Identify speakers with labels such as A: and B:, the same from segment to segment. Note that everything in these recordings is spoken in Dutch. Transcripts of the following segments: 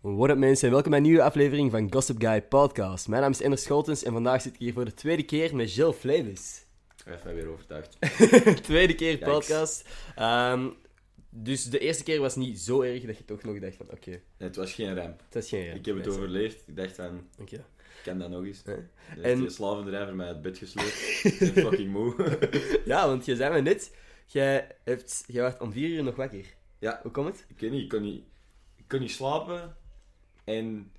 A: What up mensen en welkom bij een nieuwe aflevering van Gossip Guy Podcast. Mijn naam is Ender Scholtens en vandaag zit ik hier voor de tweede keer met Jill Flevis.
B: Hij heeft mij weer overtuigd.
A: tweede keer
B: Yikes.
A: podcast. Ehm, dus de eerste keer was niet zo erg dat je toch nog dacht van oké,
B: Nee, het was geen ramp.
A: het is geen
B: Ik heb het
A: Nee,
B: overleefd. Ik dacht van, ik ken dat nog eens. Er
A: En-
B: die slavendrijver mij uit bed gesleurd. Ik ben fucking moe.
A: Ja, want je zei me net, jij, hebt, jij werd om vier uur nog wakker.
B: ja,
A: Hoe komt het?
B: ik weet niet, ik kon niet, ik kon niet slapen. En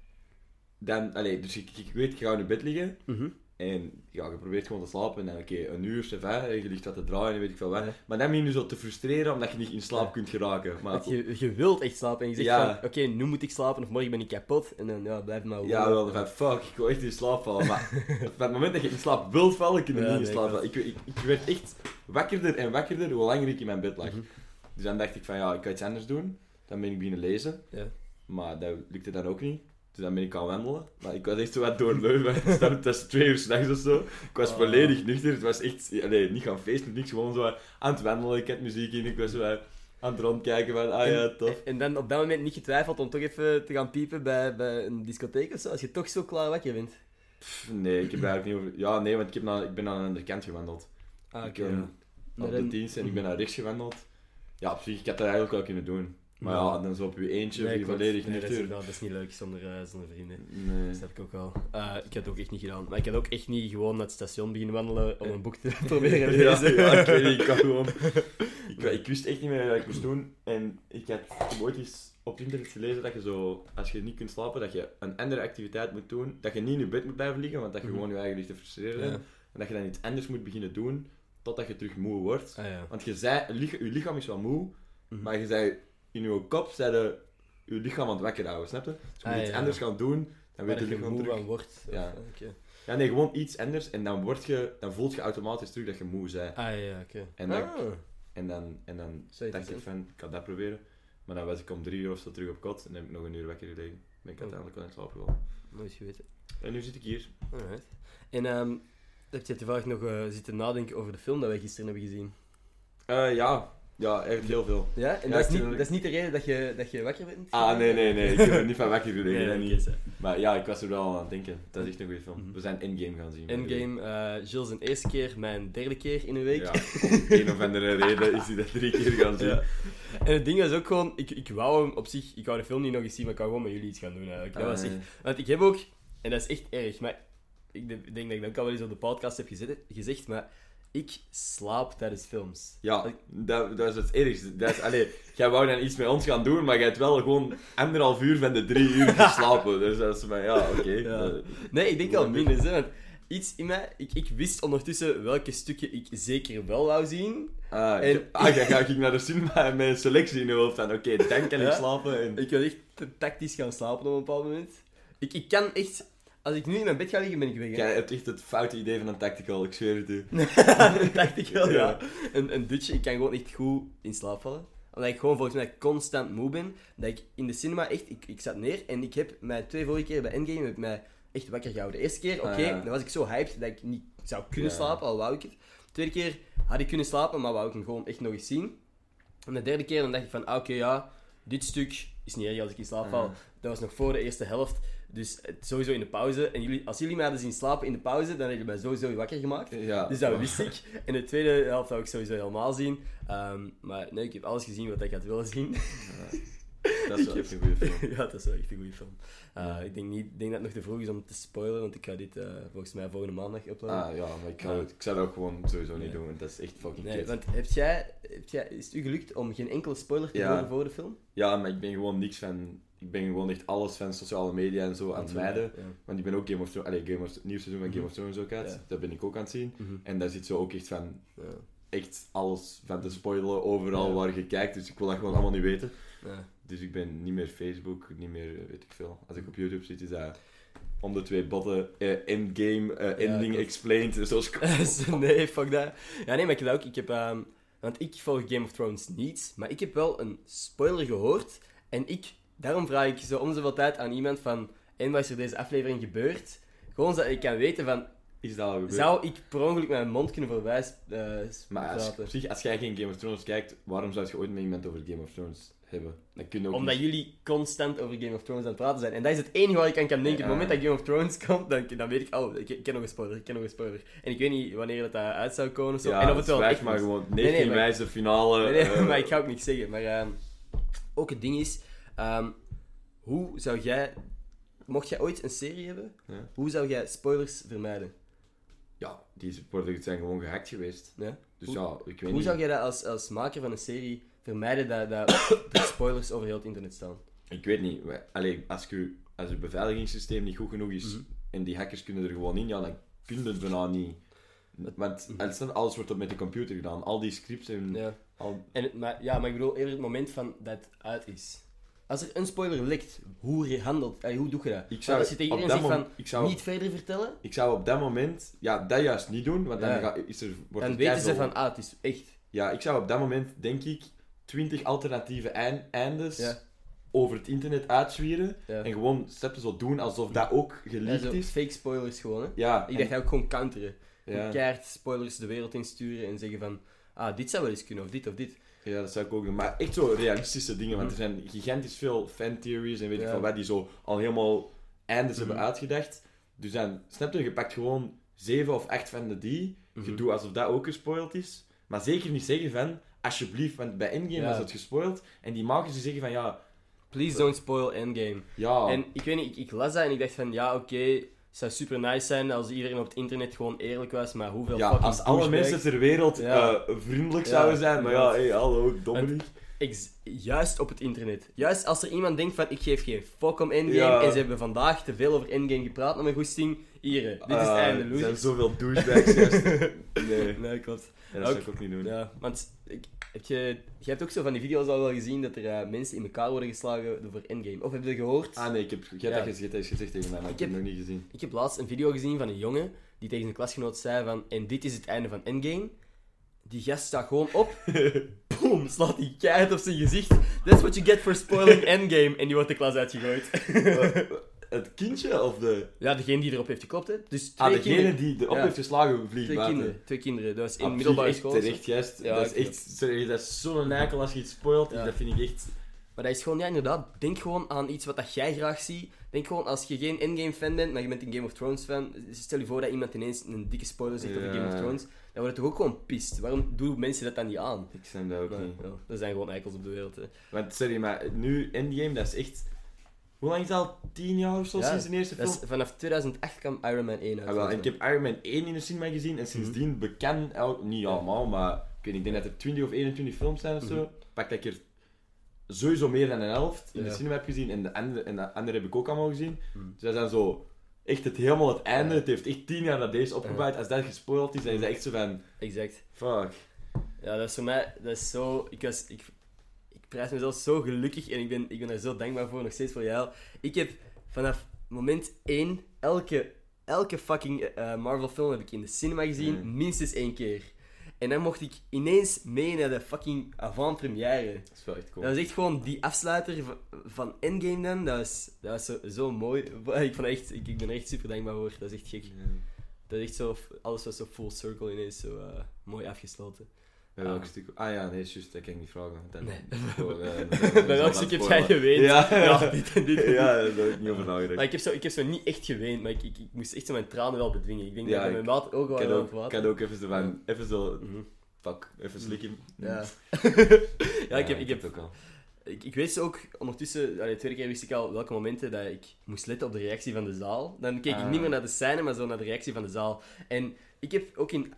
B: dan, allee, dus ik, ik weet, ik ga in bed liggen.
A: Mhm.
B: En ja, je probeert gewoon te slapen. En dan, oké, een uur, of je ligt wat te draaien, weet ik veel wat. Maar dan ben je nu zo te frustreren omdat je niet in slaap
A: Ja.
B: kunt geraken. Maar,
A: je, je wilt echt slapen en je zegt
B: Ja.
A: van oké, nu moet ik slapen of morgen ben ik kapot. En dan ja, blijf maar
B: Ja, wel, van fuck, ik wil echt in slaap vallen. Maar op het moment dat je in slaap wilt vallen, kun je
A: Ja,
B: niet in slaap vallen. Ik, ik, ik werd echt wakkerder en wakkerder hoe langer ik in mijn bed lag.
A: Mhm.
B: Dus dan dacht ik van ja, ik ga iets anders doen. Dan ben ik beginnen lezen.
A: Ja.
B: Maar dat lukte dan ook niet. Dus dan ben ik gaan wandelen. Maar ik was echt zo wat door Leuven. Het stond- twee uur s'nachts of zo. Ik was
A: Oh.
B: volledig nuchter. Het was echt... Allee, niet gaan feesten, niks. Gewoon zo aan het wandelen. Ik had muziek in. Ik was zo aan het rondkijken van... Ah ja, tof.
A: En dan op dat moment niet getwijfeld om toch even te gaan piepen bij, bij een discotheek of zo, als je toch zo klaar wakker bent.
B: Pff, Nee, ik heb daar eigenlijk niet over... Ja, nee, want ik, heb naar, ik ben aan de andere kant gewandeld.
A: Ah,
B: ik
A: Maar
B: op de dienst en ik ben naar rechts gewandeld. Ja, op zich, ik had dat eigenlijk wel kunnen doen. Maar ja, dan zo op je eentje,
A: Nee,
B: je volledig
A: nee, dat, is,
B: nuchter.
A: dat is niet leuk zonder, eh, zonder vrienden.
B: Nee.
A: Dat heb ik ook wel. Eh, ik had het ook echt niet gedaan. Maar ik had ook echt niet gewoon naar het station beginnen wandelen om een boek te proberen
B: Ja,
A: lezen.
B: ja, ik weet niet, ik kan gewoon... Ik, ik wist echt niet meer wat ik moest doen. En ik had heb ooit eens op internet gelezen dat je zo, als je niet kunt slapen, dat je een andere activiteit moet doen. Dat je niet in je bed moet blijven liggen, want dat je
A: Mhm.
B: gewoon je eigen ligt te frustreren.
A: Ja.
B: En dat je dan iets anders moet beginnen doen, totdat je terug moe wordt.
A: Ah ja.
B: Want je zei, je lichaam is wel moe,
A: Mhm.
B: maar je zei, in je kop zei je, je lichaam aan het wakker houden, snap je? Dus je moet
A: Ah,
B: iets
A: ja.
B: anders gaan doen, dan weet je lichaam
A: moe
B: terug.
A: wordt.
B: Ja.
A: Oké.
B: Ja, nee, gewoon iets anders en dan, word je, dan voelt je automatisch terug dat je moe bent.
A: Ah ja, oké.
B: En dan-
A: Ah.
B: En dan, en dan dacht ik van, ik ga dat proberen. Maar dan was ik om drie uur of zo terug op kot en dan heb ik nog een uur wakker gelegen. Ben ik
A: Oh.
B: uiteindelijk wel in slaap gevallen.
A: Nooit geweten.
B: En nu zit ik hier.
A: Alright. En ehm, heb je toevallig nog eh, zitten nadenken over de film dat wij gisteren hebben gezien?
B: Eh, ja, ja, echt heel veel.
A: Ja? En
B: Ja,
A: dat, is niet, dat is niet de reden dat je, dat je wakker bent?
B: Ah, nee, nee, nee. Ik er niet van wakker gelegen.
A: Nee,
B: niet. Maar ja, ik was er wel aan het denken. Dat is echt een goede film.
A: Mhm.
B: We zijn Endgame gaan zien.
A: Endgame, eh Gilles een eerste keer, mijn derde keer in een week.
B: Ja, om een of andere reden is hij dat drie keer gaan zien.
A: Ja. En het ding was ook gewoon, ik, ik wou hem op zich, ik wou de film niet nog eens zien, maar ik wou gewoon met jullie iets gaan doen eigenlijk. Dat was
B: Ah,
A: echt, want ik heb ook, en dat is echt erg, maar ik de- denk dat ik dat ook al wel eens op de podcast heb gezet, gezegd, maar ik slaap tijdens films.
B: Ja, dat, dat is het ergste. Dat is, allee, jij wou dan iets met ons gaan doen, maar jij hebt wel gewoon anderhalf uur van de drie uur geslapen. Dus dat is maar, ja, oké.
A: Ja. Nee, ik denk
B: lang
A: minder, hè, want iets in mij, ik, ik wist ondertussen welke stukken ik zeker wel wou zien.
B: Ah,
A: En-
B: ah, jij ga ik naar de cinema met een selectie in je hoofd van, oké, dan kan ik
A: Ja.
B: slapen. En...
A: Ik wil echt tactisch gaan slapen op een bepaald moment. Ik, ik kan echt, als ik nu in mijn bed ga liggen, ben ik weg. hè.
B: Jij hebt echt het foute idee van een tactical, ik zweer het u.
A: ik wel, ja.
B: Ja.
A: Een, een dutje, ik kan gewoon echt goed in slaap vallen. Omdat ik gewoon volgens mij constant moe ben. Dat ik in de cinema echt, ik, ik zat neer en ik heb mij twee vorige keer bij Endgame heb mij echt wakker gehouden. De eerste keer, oké,
B: Ah, ja.
A: dan was ik zo hyped dat ik niet zou kunnen
B: Ja.
A: slapen, al wou ik het. De tweede keer had ik kunnen slapen, maar wou ik hem gewoon echt nog eens zien. En de derde keer dan dacht ik van, ah, oké, ja, dit stuk is niet erg als ik in slaap val.
B: Ah.
A: Dat was nog voor de eerste helft. Dus het- sowieso in de pauze. En jullie, als jullie mij hadden zien slapen in de pauze, dan hadden jullie mij sowieso wakker gemaakt.
B: Ja.
A: Dus dat wist ik. In de tweede helft zou ik sowieso helemaal zien. Ehm, maar nee, ik heb alles gezien wat ik had willen zien.
B: Dat is wel echt een goede film.
A: ja, dat is wel echt een goede film. Uh, ik denk, niet, denk dat het nog te vroeg is om te spoilen, want ik ga dit uh, volgens mij volgende maandag uploaden.
B: Ah ja, maar ik, ga, ik zou dat ook gewoon sowieso niet doen, want dat is echt fucking
A: nee, want heb jij, heb jij, is het u gelukt om geen enkele spoiler te
B: Ja.
A: horen voor de film?
B: Ja, maar ik ben gewoon niks van... Ik ben gewoon echt alles van sociale media en zo aan het mijden.
A: Ja.
B: Want ik ben ook Game of Thrones... Allee, Game of, nieuw seizoen van Game of Thrones ook uit.
A: Ja.
B: Dat ben ik ook aan het zien.
A: Mhm.
B: En daar zit zo ook echt van...
A: Ja.
B: Echt alles van te spoilen, overal waar je kijkt. Dus ik wil dat gewoon allemaal niet weten.
A: Ja.
B: Dus ik ben niet meer Facebook, niet meer, eh, weet ik veel. Als ik op YouTube zit, is dat om de twee botten, eh, endgame, eh, ending explained, zoals...
A: nee, fuck dat. Ja, nee, maar ik heb ook. Ik heb, ehm, want ik volg Game of Thrones niet, maar ik heb wel een spoiler gehoord. En ik, daarom vraag ik zo om zoveel tijd aan iemand van, en wat is er deze aflevering gebeurd? Gewoon zodat ik kan weten van,
B: Is dat al gebeurd?
A: zou ik per ongeluk mijn mond kunnen voorbij eh,
B: Maar als,
A: praten?
B: op zich, als jij geen Game of Thrones kijkt, waarom zou je ooit met iemand over Game of Thrones hebben? Dat ook
A: Omdat
B: niet.
A: jullie constant over Game of Thrones aan het praten zijn. En dat is het enige waar ik aan kan denken. Op het moment dat Game of Thrones komt, dan, dan weet ik, oh, ik, ik ken nog een spoiler, ik ken nog een spoiler. En ik weet niet wanneer dat eh, uit zou komen of zo.
B: Ja,
A: en of het wel
B: maar gewoon.
A: nee,
B: 19
A: maar-
B: wijze finale.
A: Nee, nee,
B: eh,
A: maar ik ga ook niks zeggen. Maar ehm, ook het ding is, ehm, hoe zou jij, mocht jij ooit een serie hebben,
B: Ja.
A: hoe zou jij spoilers vermijden?
B: Ja, die supporters zijn gewoon gehackt geweest.
A: Ja?
B: Dus
A: Hoe-
B: ja, ik weet
A: Hoe
B: niet.
A: zou jij dat als, als maker van een serie vermijden dat, dat er spoilers over heel het internet staan?
B: Ik weet niet. Maar, Allee, als je, als je beveiligingssysteem niet goed genoeg is
A: Mhm.
B: en die hackers kunnen er gewoon in, ja, dan kun je het bijna niet. Want dan alles wordt op met de computer gedaan. Al die scripts en
A: Mhm. Ja.
B: al...
A: En maar, ja, maar ik bedoel eerder het moment van dat het uit is. Als er een spoiler lekt, hoe handelt, eh, hoe doe je dat?
B: Ik zou
A: Want als je tegen
B: op
A: iedereen
B: dat
A: zegt
B: mom-
A: van,
B: ik zou-
A: niet verder vertellen,
B: Ik zou op dat moment, ja, dat juist niet doen, want dan
A: Ja.
B: ga- is er, wordt
A: dan
B: er
A: weten ze van, ah, het is echt.
B: Ja, ik zou op dat moment, denk ik, 20 alternatieve eind- eindes
A: Ja.
B: over het internet uitzwieren
A: Ja.
B: en gewoon steppen zo doen alsof dat ook
A: Ja, zo
B: is.
A: fake spoilers gewoon, hè.
B: Ja,
A: Ik
B: en-
A: dacht hij ook gewoon counteren.
B: ja,
A: Keihard spoilers de wereld insturen en zeggen van, ah, dit zou wel eens kunnen, of dit of dit.
B: Ja, dat zou ik ook doen. Maar echt zo realistische dingen, want er zijn gigantisch veel fan-theories en weet ik
A: Ja.
B: veel wat, die zo al helemaal eindes hebben
A: Mhm.
B: uitgedacht. Dus dan, snap je, je pakt gewoon 7 of 8 van de die, je
A: Mhm.
B: doet alsof dat ook gespoild is, maar zeker niet zeggen van, alsjeblieft, want bij Endgame
A: Ja.
B: was het gespoild, en die makers die zeggen van, ja,
A: Please don't spoil Endgame.
B: ja...
A: En ik weet niet, ik, ik las dat en ik dacht van, ja, oké, het zou super nice zijn als iedereen op het internet gewoon eerlijk was, maar hoeveel
B: Ja, als alle mensen ter wereld
A: Ja.
B: eh, vriendelijk zouden zijn, maar ja, hey, hallo, Dominic.
A: Juist op het internet. Juist als er iemand denkt van, ik geef geen fuck om Endgame,
B: Ja.
A: en ze hebben vandaag te veel over Endgame gepraat naar mijn goesting, hier, dit is het
B: Ah,
A: einde,
B: Er zijn zoveel douchebags, gast. Nee,
A: Nee, klopt.
B: dat zou ik ook niet doen.
A: Ja, want ik, heb je, je hebt ook zo van die video's al wel gezien dat er eh, mensen in elkaar worden geslagen voor Endgame. Of heb je gehoord?
B: Ah nee, ik heb, je hebt
A: Ja.
B: dat gezegd, tegen mij, maar ik,
A: Ik
B: heb het nog niet gezien.
A: Ik heb laatst een video gezien van een jongen die tegen zijn klasgenoot zei van en dit is het einde van Endgame. Die gast staat gewoon op, boom, slaat die keihard op zijn gezicht. That's what you get for spoiling Endgame. En die wordt de klas uitgegooid.
B: het kindje of de...
A: ja, degene die erop heeft geklopt, hè. Dus twee
B: Ah, degene
A: kinderen.
B: die erop
A: Ja.
B: heeft geslagen vliegt
A: Twee
B: buiten.
A: kinderen, twee kinderen. Dat was in
B: Ah,
A: middelbare school.
B: Terecht, juist.
A: Ja,
B: dat is echt... Sorry, dat is zo'n eikel als je iets spoilt.
A: Ja.
B: Dat vind ik echt...
A: Maar dat is gewoon, ja, inderdaad. Denk gewoon aan iets wat dat jij graag ziet. Denk gewoon, als je geen Endgame-fan bent, maar je bent een Game of Thrones-fan. Stel je voor dat iemand ineens een dikke spoiler zegt over. Game of Thrones. Dan wordt het toch ook gewoon pist. Waarom doen mensen dat dan niet aan?
B: Ik snap dat ook niet.
A: ja, er zijn gewoon eikels op de wereld. Hè.
B: Want sorry, maar nu Endgame, dat is echt... Hoe lang is dat al? 10 jaar of zo
A: Ja,
B: sinds de eerste
A: Dat
B: film?
A: is, vanaf 2008 kwam Iron Man 1 uit.
B: Ah, wel, en ik heb Iron Man 1 in de cinema gezien en sindsdien bekend, elk, niet allemaal, maar ik, weet, ik denk dat er 20 of 21 films zijn of zo.
A: Mhm.
B: Pak dat ik er sowieso meer dan een helft in de cinema heb gezien en de andere, en de andere heb ik ook allemaal gezien.
A: Mhm.
B: Dus dat zijn zo echt het helemaal het einde. Het heeft echt 10 jaar dat deze opgebouwd. Als dat gespoild is, dan is dat echt zo van
A: Exact.
B: fuck.
A: Ja, dat is voor mij, dat is zo... Ik, was, ik, ik prijs mezelf zo gelukkig en ik ben, ik ben er zo dankbaar voor, nog steeds voor jou. Ik heb vanaf moment 1 elke, elke fucking eh, Marvel film heb ik in de cinema gezien,
B: Mm.
A: minstens één keer. En dan mocht ik ineens mee naar de fucking avant-première.
B: Dat is wel echt cool.
A: Dat was echt gewoon die afsluiter van, van Endgame dan. Dat was, dat was zo, zo mooi. Ik, vond echt, ik, ik ben er echt super dankbaar voor. Dat is echt gek.
B: Ja.
A: Dat is echt zo, alles was zo full circle ineens zo eh, mooi afgesloten.
B: Bij welk stuk? Ah ja, nee, juist, dat kan ik niet vragen. Dan,
A: Nee.
B: Eh,
A: Bij welk stuk heb jij geweend?
B: Ja,
A: Ja, dit en dit. en dit.
B: ja, daar heb ik niet over nagedacht.
A: Maar ik heb, zo, ik heb zo niet echt geweend, maar ik, ik, ik moest echt zo mijn tranen wel bedwingen. Ik denk
B: Ja,
A: dat ik mijn water ook wel
B: kan ook, ik kan ook even zo van, even zo,
A: Mhm.
B: fuck, even slikken.
A: Ja. ja, ik heb, ik heb
B: het ook al.
A: Ik, ik wist ook ondertussen, de tweede keer wist ik al welke momenten dat ik moest letten op de reactie van de zaal. Dan keek ik
B: Ah.
A: niet meer naar de scène, maar zo naar de reactie van de zaal. En ik heb ook in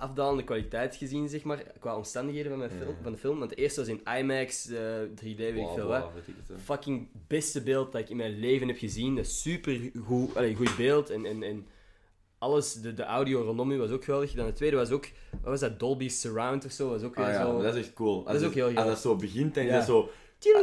A: afdalende kwaliteit gezien, zeg maar, qua omstandigheden van, mijn film,
B: Ja.
A: van de film. Want de eerste was in IMAX, eh, 3D, weet ik
B: Bla,
A: veel
B: bla,
A: wat.
B: weet ik het, hè.
A: Fucking beste beeld dat ik in mijn leven heb gezien. Dat is super goed, allee, goed beeld en, en, en alles, de, de audio rondom u was ook geweldig. Dan de tweede was ook, wat was dat, Dolby Surround of zo, was ook weer
B: Ah ja,
A: zo...
B: dat is echt cool. Als
A: Dat is ook heel
B: Als dat zo begint en
A: Ja.
B: dat zo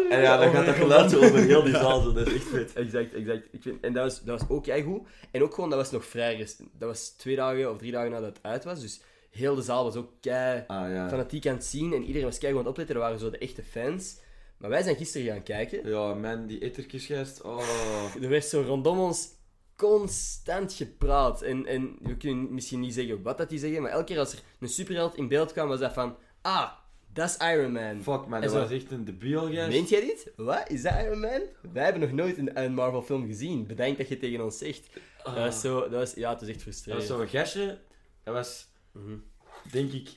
B: En ja, dan gaat dat geluid zo over heel die zaal, zo. dat is echt vet.
A: Exact, exact. Ik vind, en dat was, dat was ook goed. En ook gewoon, dat was nog vrij recent. Dat was twee dagen of drie dagen nadat het uit was. Dus heel de zaal was ook kei
B: Ah ja.
A: fanatiek aan het zien. En iedereen was kei het opletten. Dat waren zo de echte fans. Maar wij zijn gisteren gaan kijken.
B: Ja, man, die ettertjesgast. Oh.
A: Er werd zo rondom ons constant gepraat. En, en we kunnen misschien niet zeggen wat dat die zeggen. Maar elke keer als er een superheld in beeld kwam, was dat van... Ah, dat is Iron Man.
B: Fuck man, dat
A: zo-
B: was echt een debiel gast.
A: Meent jij dit? Wat? Is dat Iron Man? Wij hebben nog nooit een, een Marvel film gezien. Bedenk dat je tegen ons zegt. Dat was zo... Dat was, ja, het is echt
B: Dat was
A: frustrerend.
B: zo'n gastje, dat was,
A: Mhm.
B: denk ik,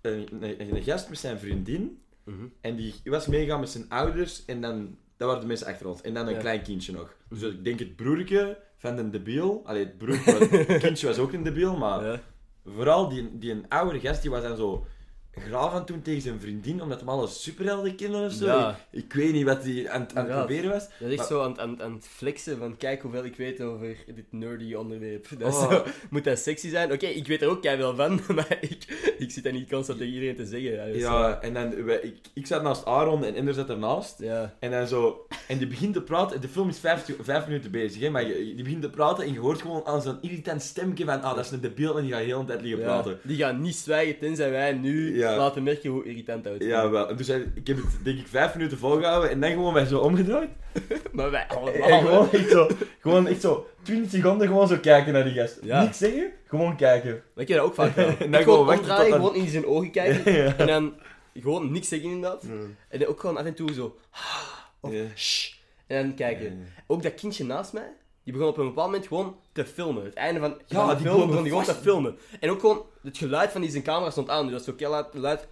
B: een, een, een gast met zijn vriendin.
A: Mhm.
B: En die was meegegaan met zijn ouders en dan, dat waren de mensen achter ons. En dan een
A: Ja.
B: klein kindje nog. Dus ik denk het broertje van een debiel. Allee, het broertje, het kindje was ook een debiel, maar
A: Ja.
B: vooral die, die een oudere gast, die was dan zo graaf aan toen tegen zijn vriendin, omdat hem alle superhelden kende of zo.
A: Ja.
B: Ik, ik weet niet wat hij aan, aan het proberen was.
A: Dat is
B: Maar-
A: zo aan, het- aan, aan het flexen van kijk hoeveel ik weet over dit nerdy onderwerp. Dat
B: Oh.
A: zo, moet dat sexy zijn? Oké, ik weet er ook wel van, maar ik, ik zit dat niet constant tegen iedereen te zeggen. Ja, dus,
B: Ja, en dan, wij- ik, ik zat naast Aaron en Ender zat ernaast.
A: ja.
B: En dan zo, en die begint te praten, de film is vijf, vijf minuten bezig, hè, maar je, die begint te praten en je hoort gewoon aan zo'n irritant stemmetje van, ah, dat is een debiel en die gaat heel de tijd liggen
A: Ja,
B: praten.
A: Die gaan niet zwijgen tenzij wij nu
B: Ja.
A: laten merken hoe irritant dat is.
B: Ja, wel. Dus hij- ik heb het, denk ik, vijf minuten volgehouden en dan gewoon mij zo omgedraaid.
A: Maar wij
B: En
A: allemaal.
B: gewoon echt zo, gewoon echt zo, 20 seconden gewoon zo kijken naar die gast.
A: Ja.
B: Niks zeggen, gewoon kijken.
A: Ik heb dat ook vaak gedaan.
B: En
A: Ik
B: dan
A: gewoon
B: gewoon wachten
A: omdraaien,
B: tot dan-
A: gewoon in zijn ogen kijken. En dan gewoon niks zeggen inderdaad. En dan ook gewoon af en toe zo... Of
B: Ja.
A: shh. En dan kijken. Ook dat kindje naast mij, die begon op een bepaald moment gewoon te filmen. Het einde van,
B: Ja,
A: van de
B: die
A: film
B: begon
A: die gewoon te filmen. En ook gewoon het geluid van die zijn camera stond aan. Dus dat was zo heel luid, luid.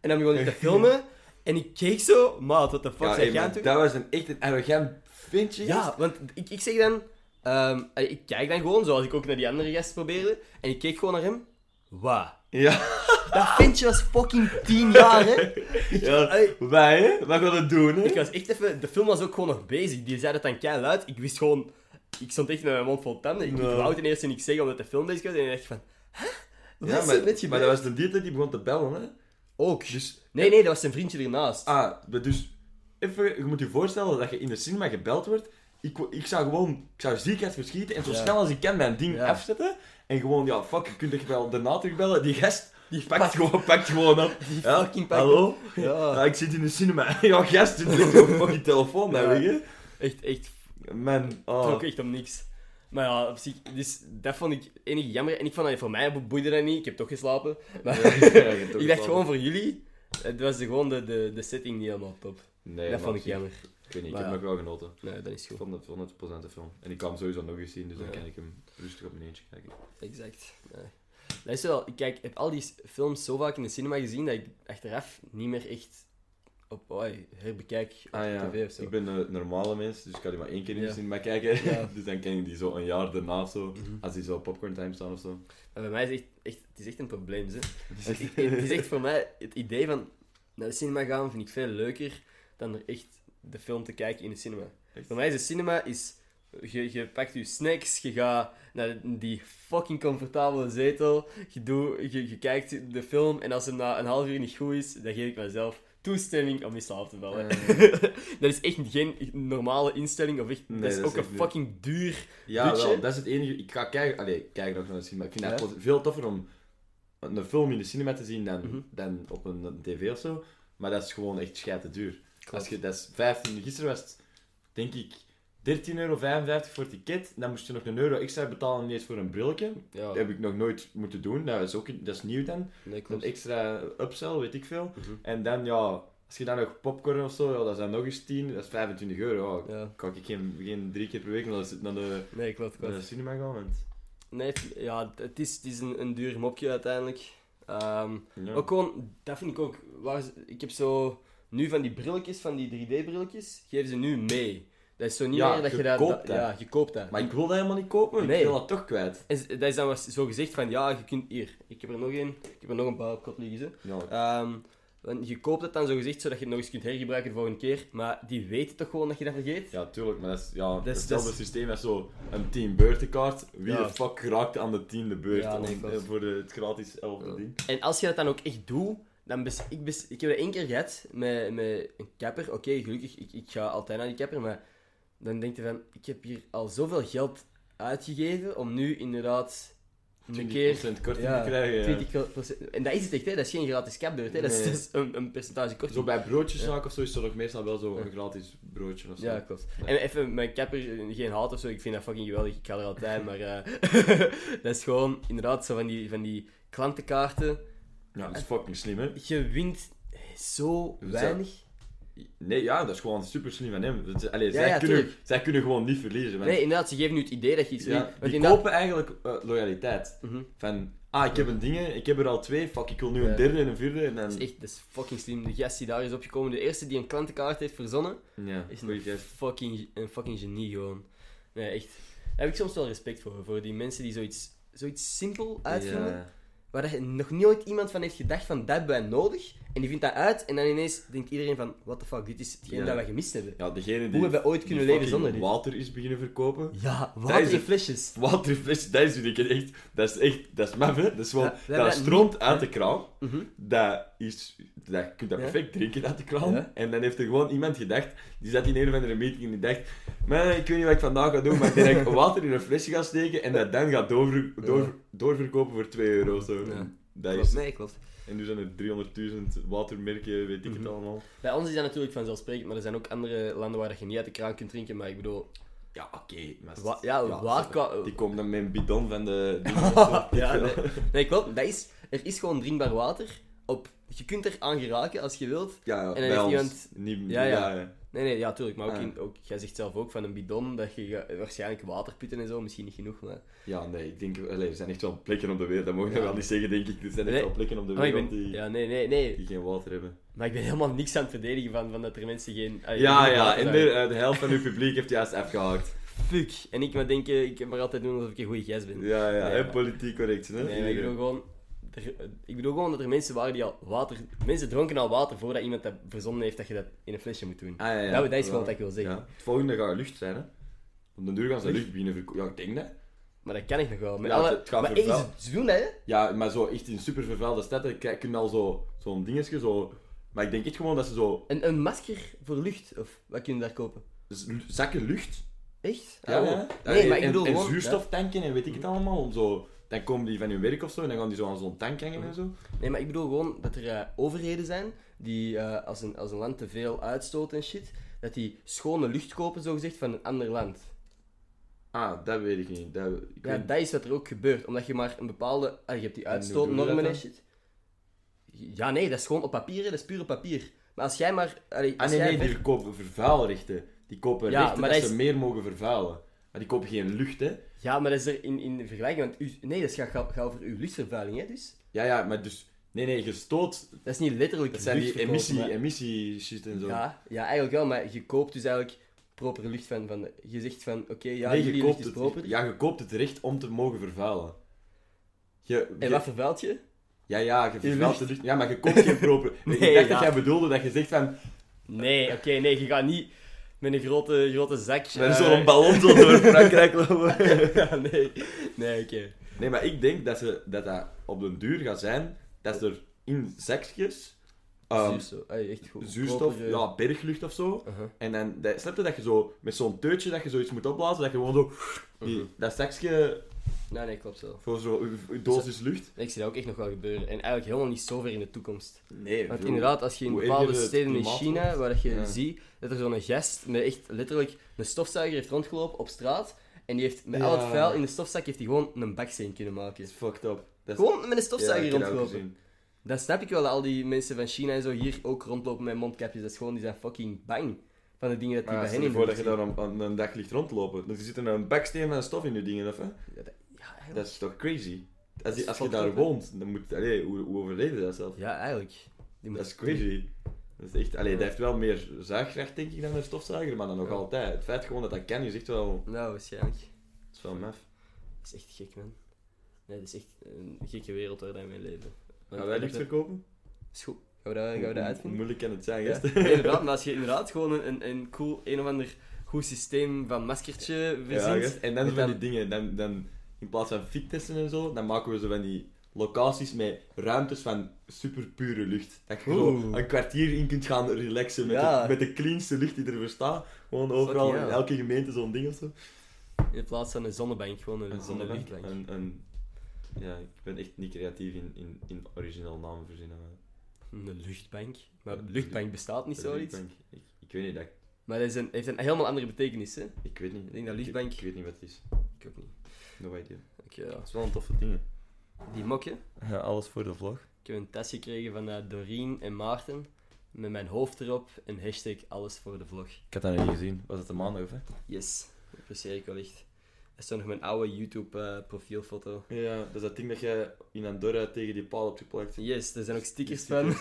A: En dan begon hij te filmen. En ik keek zo, maat, what the fuck
B: Ja,
A: zeg jij doen?
B: dat was een, echt een arrogant gast.
A: Ja, want ik, ik zeg dan... ehm, ik kijk dan gewoon, zoals ik ook naar die andere gast probeerde. En ik keek gewoon naar hem. Wauw.
B: Ja.
A: Dat ventje was fucking 10 jaar, hè?
B: ja. Wij, hè? Wat gaan we doen, hè?
A: Ik was echt even... De film was ook gewoon nog bezig. Die zei dat dan kei luid. Ik wist gewoon... Ik stond echt met mijn mond vol tanden. Ik,
B: Ja.
A: wou ten eerste niks zeggen omdat de film bezig was. En ik dacht van... Hè? Wat
B: Ja,
A: is
B: maar,
A: net
B: maar dat was de dieter die begon te bellen, hè?
A: Ook.
B: Dus,
A: Nee, nee, dat was zijn vriendje ernaast.
B: ah, dus, even, je moet je voorstellen dat je in de cinema gebeld wordt. Ik, ik zou gewoon, ik zou ziekheid verschieten en zo
A: Ja.
B: snel als ik kan mijn ding
A: Ja.
B: afzetten. En gewoon, ja, fuck, je kunt echt wel daarna terugbellen. Die gast,
A: Die
B: pakt
A: pakt-
B: gewoon, pakt gewoon op.
A: Die
B: Ja,
A: fucking pakt-
B: hallo?
A: Ja.
B: Ja, ik zit in de cinema. Ja, gast, zit echt op fucking telefoon, liggen.
A: Echt, echt...
B: Man, oh.
A: trok echt om niks. Maar ja, op zich... Dus dat vond ik enig jammer. En ik vond dat voor mij boeide dat niet. Ik heb toch geslapen. Maar
B: Ja,
A: ik dacht gewoon voor jullie... Het was gewoon de, de, de setting niet helemaal top.
B: Nee,
A: dat vond ik jammer.
B: Ik weet niet,
A: Maar
B: ik heb
A: ja.
B: nog wel genoten.
A: Nee, dat is
B: Ik
A: goed.
B: vond het 100% een film. En ik kan hem sowieso nog eens zien, dus dan kan ik hem rustig op mijn eentje kijken.
A: Exact. Nee. Dat is wel, ik kijk, heb al die films zo vaak in de cinema gezien dat ik achteraf niet meer echt op oi, herbekijk op
B: Ah ja,
A: tv of zo.
B: ik ben een normale mens, dus ik kan die maar één keer in de
A: Ja.
B: cinema kijken.
A: Ja.
B: dus dan ken ik die zo een jaar daarna zo,
A: Mhm.
B: als die zo op popcorn time staan of zo.
A: Maar bij mij is het echt, echt, het is echt een probleem. Hè. Het is echt voor mij het idee van naar de cinema gaan vind ik veel leuker dan er echt de film te kijken in de cinema.
B: Echt?
A: Voor mij is de cinema is je, je pakt je snacks, je gaat naar die fucking comfortabele zetel, je, doet, je, je kijkt de film en als het na een half uur niet goed is, dan geef ik mezelf toestemming om in slaap te vallen. dat is echt geen normale instelling of echt,
B: Nee,
A: dat is
B: dat
A: ook
B: is
A: een fucking duur.
B: Ja,
A: Dutje?
B: wel, dat is het enige. Ik ga kijken, allee, kijk nog naar de cinema. Ik vind
A: Ja.
B: het veel toffer om een film in de cinema te zien dan,
A: Mhm.
B: dan op een, een tv of zo. Maar dat is gewoon echt schijte duur. Als je, dat is 15, gisteren was het, denk ik, 13,55 euro voor het ticket. Dan moest je nog een euro extra betalen ineens voor een brilletje.
A: Ja,
B: Dat heb ik nog nooit moeten doen. Dat is, ook, dat is nieuw dan.
A: nee,
B: Een extra upsell, weet ik veel.
A: Mhm.
B: En dan, ja, als je dan nog popcorn of zo, ja, dat is dan nog eens 10, dat is 25 euro. Ja,
A: Ja.
B: Kan ik geen, geen drie keer per week naar de, naar de,
A: Nee, klopt,
B: naar de cinema gaan. Want,
A: Nee, het- ja, het is, het is een, een duur mopje uiteindelijk. Ehm,
B: ja.
A: Ook gewoon, dat vind ik ook. Waar ik heb zo nu van die brilletjes, van die 3D-brilletjes, geven ze nu mee. Dat is zo niet
B: Ja,
A: meer dat
B: je
A: je dat...
B: koopt
A: dat-
B: dat.
A: Ja, je koopt dat.
B: Maar ik wil dat helemaal niet kopen,
A: Nee.
B: ik wil dat toch kwijt.
A: En z- dat is dan was zo gezegd van, ja, je kunt hier. Ik heb er nog een. Ik heb er nog een paar op kot liggen.
B: Ja,
A: Ehm, want je koopt het dan zo gezegd, zodat je het nog eens kunt hergebruiken de volgende keer. Maar die weten toch gewoon dat je dat vergeet?
B: ja tuurlijk, maar dat is, ja,
A: is-
B: hetzelfde
A: dat is-
B: systeem als zo een 10 beurtenkaart. Wie
A: Ja.
B: de fuck raakt aan de tiende beurt
A: Ja, nee,
B: om-
A: klopt.
B: eh, voor de, het gratis elfde
A: Ja.
B: ding?
A: En als je dat dan ook echt doet, dan bes, ik, bes, ik heb dat één keer gehad met, met een kapper. Oké, gelukkig, ik, ik ga altijd naar die kapper, maar dan denk je van, ik heb hier al zoveel geld uitgegeven om nu inderdaad een keer
B: 20% korting
A: ja,
B: te krijgen. ja.
A: 20%. En dat is het echt, hè? dat is geen gratis kapbeurt, hè? dat is, dat is een, een percentage korting.
B: Zo bij broodjeszaak of zo is er nog meestal wel zo een gratis broodje of zo.
A: Ja, klopt.
B: Ja.
A: En even mijn kapper, geen haat of zo, ik vind dat fucking geweldig, ik ga er altijd, maar eh, dat is gewoon inderdaad zo van die, van die klantenkaarten.
B: Ja, dat is fucking slim, hè?
A: Je wint zo weinig.
B: Nee, ja, dat is gewoon super slim van hem. Allee,
A: Ja,
B: zij,
A: ja,
B: kunnen,
A: tuurlijk.
B: zij kunnen gewoon niet verliezen.
A: Nee, inderdaad, ze geven nu het idee dat je iets
B: ja, die
A: inderdaad-
B: kopen eigenlijk eh, loyaliteit.
A: Mhm.
B: Van, ah, ik heb een ding, ik heb er al twee, fuck, ik wil nu een derde en een vierde. En dan...
A: Dat is echt dat is fucking slim. De gast die daar is opgekomen, de eerste die een klantenkaart heeft verzonnen, is een fucking, een fucking genie gewoon. Nee, echt. Daar heb ik soms wel respect voor. Voor die mensen die zoiets, zoiets simpel uitvinden. Waar je nog nooit iemand van heeft gedacht van dat hebben wij nodig. En die vindt dat uit en dan ineens denkt iedereen van what the fuck, dit is hetgeen dat wij gemist hebben.
B: Ja, degene die,
A: Hoe hebben we ooit
B: die
A: kunnen leven zonder dit?
B: water is beginnen verkopen.
A: Ja, water in
B: het.
A: flesjes.
B: Dat is uniek, echt, dat is echt, dat is maf, hè. Dat is gewoon,
A: Ja, we
B: dat, stroomt
A: niet-
B: uit de kraan.
A: Mhm.
B: Dat is, dat, je kunt dat
A: Ja.
B: perfect drinken uit de kraan.
A: Ja.
B: En dan heeft er gewoon iemand gedacht, die zat in een of andere meeting en die dacht, man, ik weet niet wat ik vandaag ga doen, maar ik denk dat ik water in een flesje ga steken en dat dan gaat door, doorverkopen voor 2 euro. Zo.
A: Ja.
B: Dat
A: Klopt,
B: is,
A: nee, klopt.
B: En nu zijn er 300.000 watermerken, weet ik het
A: Mhm.
B: allemaal.
A: Bij ons is dat natuurlijk vanzelfsprekend, maar er zijn ook andere landen waar je niet uit de kraan kunt drinken. Maar ik bedoel,
B: Ja, oké. maar
A: wa- ja, waar kan...
B: Die komt dan met een bidon van de...
A: ja, nee. nee, klopt. Dat is, er is gewoon drinkbaar water. Op, je kunt er aan geraken als je wilt.
B: Ja,
A: dan
B: bij
A: heeft
B: ons.
A: iemand-
B: Niet,
A: Ja, ja.
B: ja.
A: Nee, nee, ja, tuurlijk. Maar ook,
B: Ah.
A: in, ook jij zegt zelf ook van een bidon, dat je waarschijnlijk waterputten en zo, misschien niet genoeg, maar...
B: Ja, nee, ik denk... Allee, er zijn echt wel plekken op de wereld, dat mogen we wel niet zeggen, denk ik. Er zijn echt wel plekken op de wereld
A: ben,
B: die,
A: ja, nee, nee, nee.
B: die geen water hebben.
A: Maar ik ben helemaal niks aan het verdedigen van, van dat er mensen geen... ah,
B: Ja, ja, en de, eh, de helft van uw publiek heeft juist afgehaakt.
A: Fuck. En ik maar denken, ik kan maar altijd doen alsof ik een goede gast ben.
B: Ja, ja,
A: Nee,
B: hè,
A: maar-
B: politiek correct, hè?
A: Nee, ik
B: Iedereen.
A: gewoon... er- ik bedoel gewoon dat er mensen waren die al water... Mensen dronken al water voordat iemand dat verzonnen heeft dat je dat in een flesje moet doen.
B: Ah, ja, ja.
A: Dat- dat is gewoon
B: Ja.
A: wat ik wil zeggen.
B: Ja. Het volgende gaat lucht zijn, hè? Op de duur gaan ze
A: Lucht?
B: verkopen. Ja, ik denk dat.
A: Maar dat kan ik nog wel. Met
B: Ja,
A: alle...
B: het gaat
A: maar ze doen hè?
B: Ja, maar zo echt in super vervuilde steden kijk- kun je al zo- zo'n dingetje, zo... Maar ik denk echt gewoon dat ze zo...
A: Een, een masker voor lucht, of wat kun je daar kopen?
B: dus zakken lucht
A: Echt?
B: Ja,
A: Oh.
B: ja.
A: Nee, maar ik
B: en,
A: bedoel
B: en
A: gewoon...
B: zuurstoftanken en weet ik het allemaal. Om zo, dan komen die van hun werk of zo en dan gaan die zo aan zo'n tank hangen en zo.
A: Nee, maar ik bedoel gewoon dat er eh, overheden zijn die eh, als, een, als een land te veel uitstoot en shit, dat die schone lucht kopen, zogezegd, van een ander land.
B: Ah, dat weet ik niet. Dat, ik
A: Ja,
B: weet-
A: dat is wat er ook gebeurt. Omdat je maar een bepaalde... ah, je hebt die uitstootnormen en shit. Ja, nee, dat is gewoon op papier, dat is puur op papier. Maar als jij maar... allee,
B: Ah
A: als
B: nee,
A: jij
B: nee,
A: ver-
B: die kopen vervuilrechten. Die kopen
A: Ja,
B: rechten
A: maar
B: dat ze meer mogen vervuilen. Maar die kopen geen lucht, hè.
A: Ja, maar dat is er in, in vergelijking... Want u, nee, dat gaat, gaat, gaat over uw luchtvervuiling, hè, dus...
B: Ja, ja, maar dus... Nee, nee, je stoot...
A: Dat is niet letterlijk
B: Dat zijn die emissie,
A: maar-
B: emissie shit en zo.
A: Ja, ja, eigenlijk wel, maar je koopt dus eigenlijk propere lucht van... van je zegt van, oké, ja,
B: nee, je koopt
A: lucht is
B: het,
A: proper.
B: ja, je koopt het recht om te mogen vervuilen. Je,
A: En
B: je-
A: wat vervuilt je?
B: Ja, ja, je vervuilt de lucht. Ja, maar je koopt geen proper...
A: Nee,
B: ik dacht
A: ja.
B: dat jij bedoelde dat je zegt van...
A: Nee, oké, nee, je gaat niet met een grote, grote zak...
B: Met
A: eh,
B: zo'n ballon zo door Frankrijk lopen.
A: ja, nee. Nee, oké.
B: Nee, maar ik denk dat, ze, dat dat op den duur gaat zijn dat er in zakjes ehm,
A: Zuurstof. Echt goed.
B: zuurstof,
A: eh,
B: ja, berglucht of zo.
A: uh-huh.
B: En dan, dat, snap je dat je zo met zo'n teutje dat je zoiets moet opblazen, dat je gewoon zo die,
A: Mhm.
B: dat zakje
A: Nee, nee, klopt zo.
B: voor zo'n dosis lucht.
A: Ik zie dat ook echt nog wel gebeuren. En eigenlijk helemaal niet zo ver in de toekomst.
B: Nee,
A: Want inderdaad, als je in bepaalde steden in China,
B: wordt.
A: waar dat je
B: Ja.
A: ziet dat er zo'n gast met echt letterlijk een stofzuiger heeft rondgelopen op straat. En die heeft met
B: Ja.
A: al het vuil in de stofzak heeft hij gewoon een baksteen kunnen maken.
B: is fucked up.
A: Gewoon met een stofzuiger rondgelopen. Dan snap ik wel dat al die mensen van China en zo hier ook rondlopen met mondkapjes. Dat is gewoon, die zijn fucking bang van de dingen dat die bij hen in
B: voor dat je daar aan een dag ligt rondlopen. Dan zit er een baksteen van stof in je dingen, of hè?
A: Ja, dat- ja.
B: Dat is toch crazy? Als, je- als je daar woont, dan moet... Allee, hoe, hoe overleef je dat zelf?
A: Ja, eigenlijk. Die moet-
B: Dat is crazy. Dat is echt... Allee,
A: Ja.
B: dat heeft wel meer zaagkracht, denk ik, dan een stofzuiger, maar dan nog altijd. Het feit gewoon dat dat kan, is echt wel...
A: Nou, waarschijnlijk.
B: Dat is wel maf.
A: Dat is echt gek, man. Nee, dat is echt een gekke wereld waar wij mee leven.
B: Gaan wij licht verkopen?
A: Is goed. Gaan we dat, gaan we dat
B: Hoe
A: uitvinden?
B: moeilijk kan het zijn,
A: Ja. Nee, inderdaad, maar als je inderdaad gewoon een, een, een cool, een of ander goed systeem van maskertje
B: Ja,
A: verzint.
B: gast. En dan van die dingen, dan, dan in plaats van fittesten en zo, dan maken we zo van die locaties met ruimtes van super pure lucht. Dat je
A: Oeh.
B: gewoon een kwartier in kunt gaan relaxen met,
A: Ja.
B: de, met de cleanste lucht die er bestaat. Gewoon overal, in elke gemeente zo'n ding of zo.
A: In plaats van een zonnebank, gewoon een,
B: Een zonnebank. een, ja, ik ben echt niet creatief in, in, in origineel namen verzinnen. maar-
A: Een luchtbank. Maar
B: Een
A: luchtbank bestaat niet
B: Een
A: zoiets.
B: luchtbank. Ik, ik weet niet, dat,
A: Maar dat is een, heeft een helemaal andere betekenis, hè?
B: ik weet niet.
A: Ik denk dat luchtbank-
B: Ik, weet niet wat het is.
A: Ik ook niet.
B: No idea.
A: Ik, ja,
B: Dat is wel een toffe dingen.
A: die mokje.
B: Ja, alles voor de vlog.
A: Ik heb een tas gekregen van eh, Doreen en Maarten. Met mijn hoofd erop en hashtag alles voor de vlog.
B: Ik had dat nog niet gezien. Was het een maandag of hè?
A: Yes, dat apprecieer ik wel echt. Dat is toch nog mijn oude YouTube eh, profielfoto.
B: Ja, dat is dat ding dat je in Andorra tegen die paal hebt geplakt.
A: Yes, er zijn ook stickers van.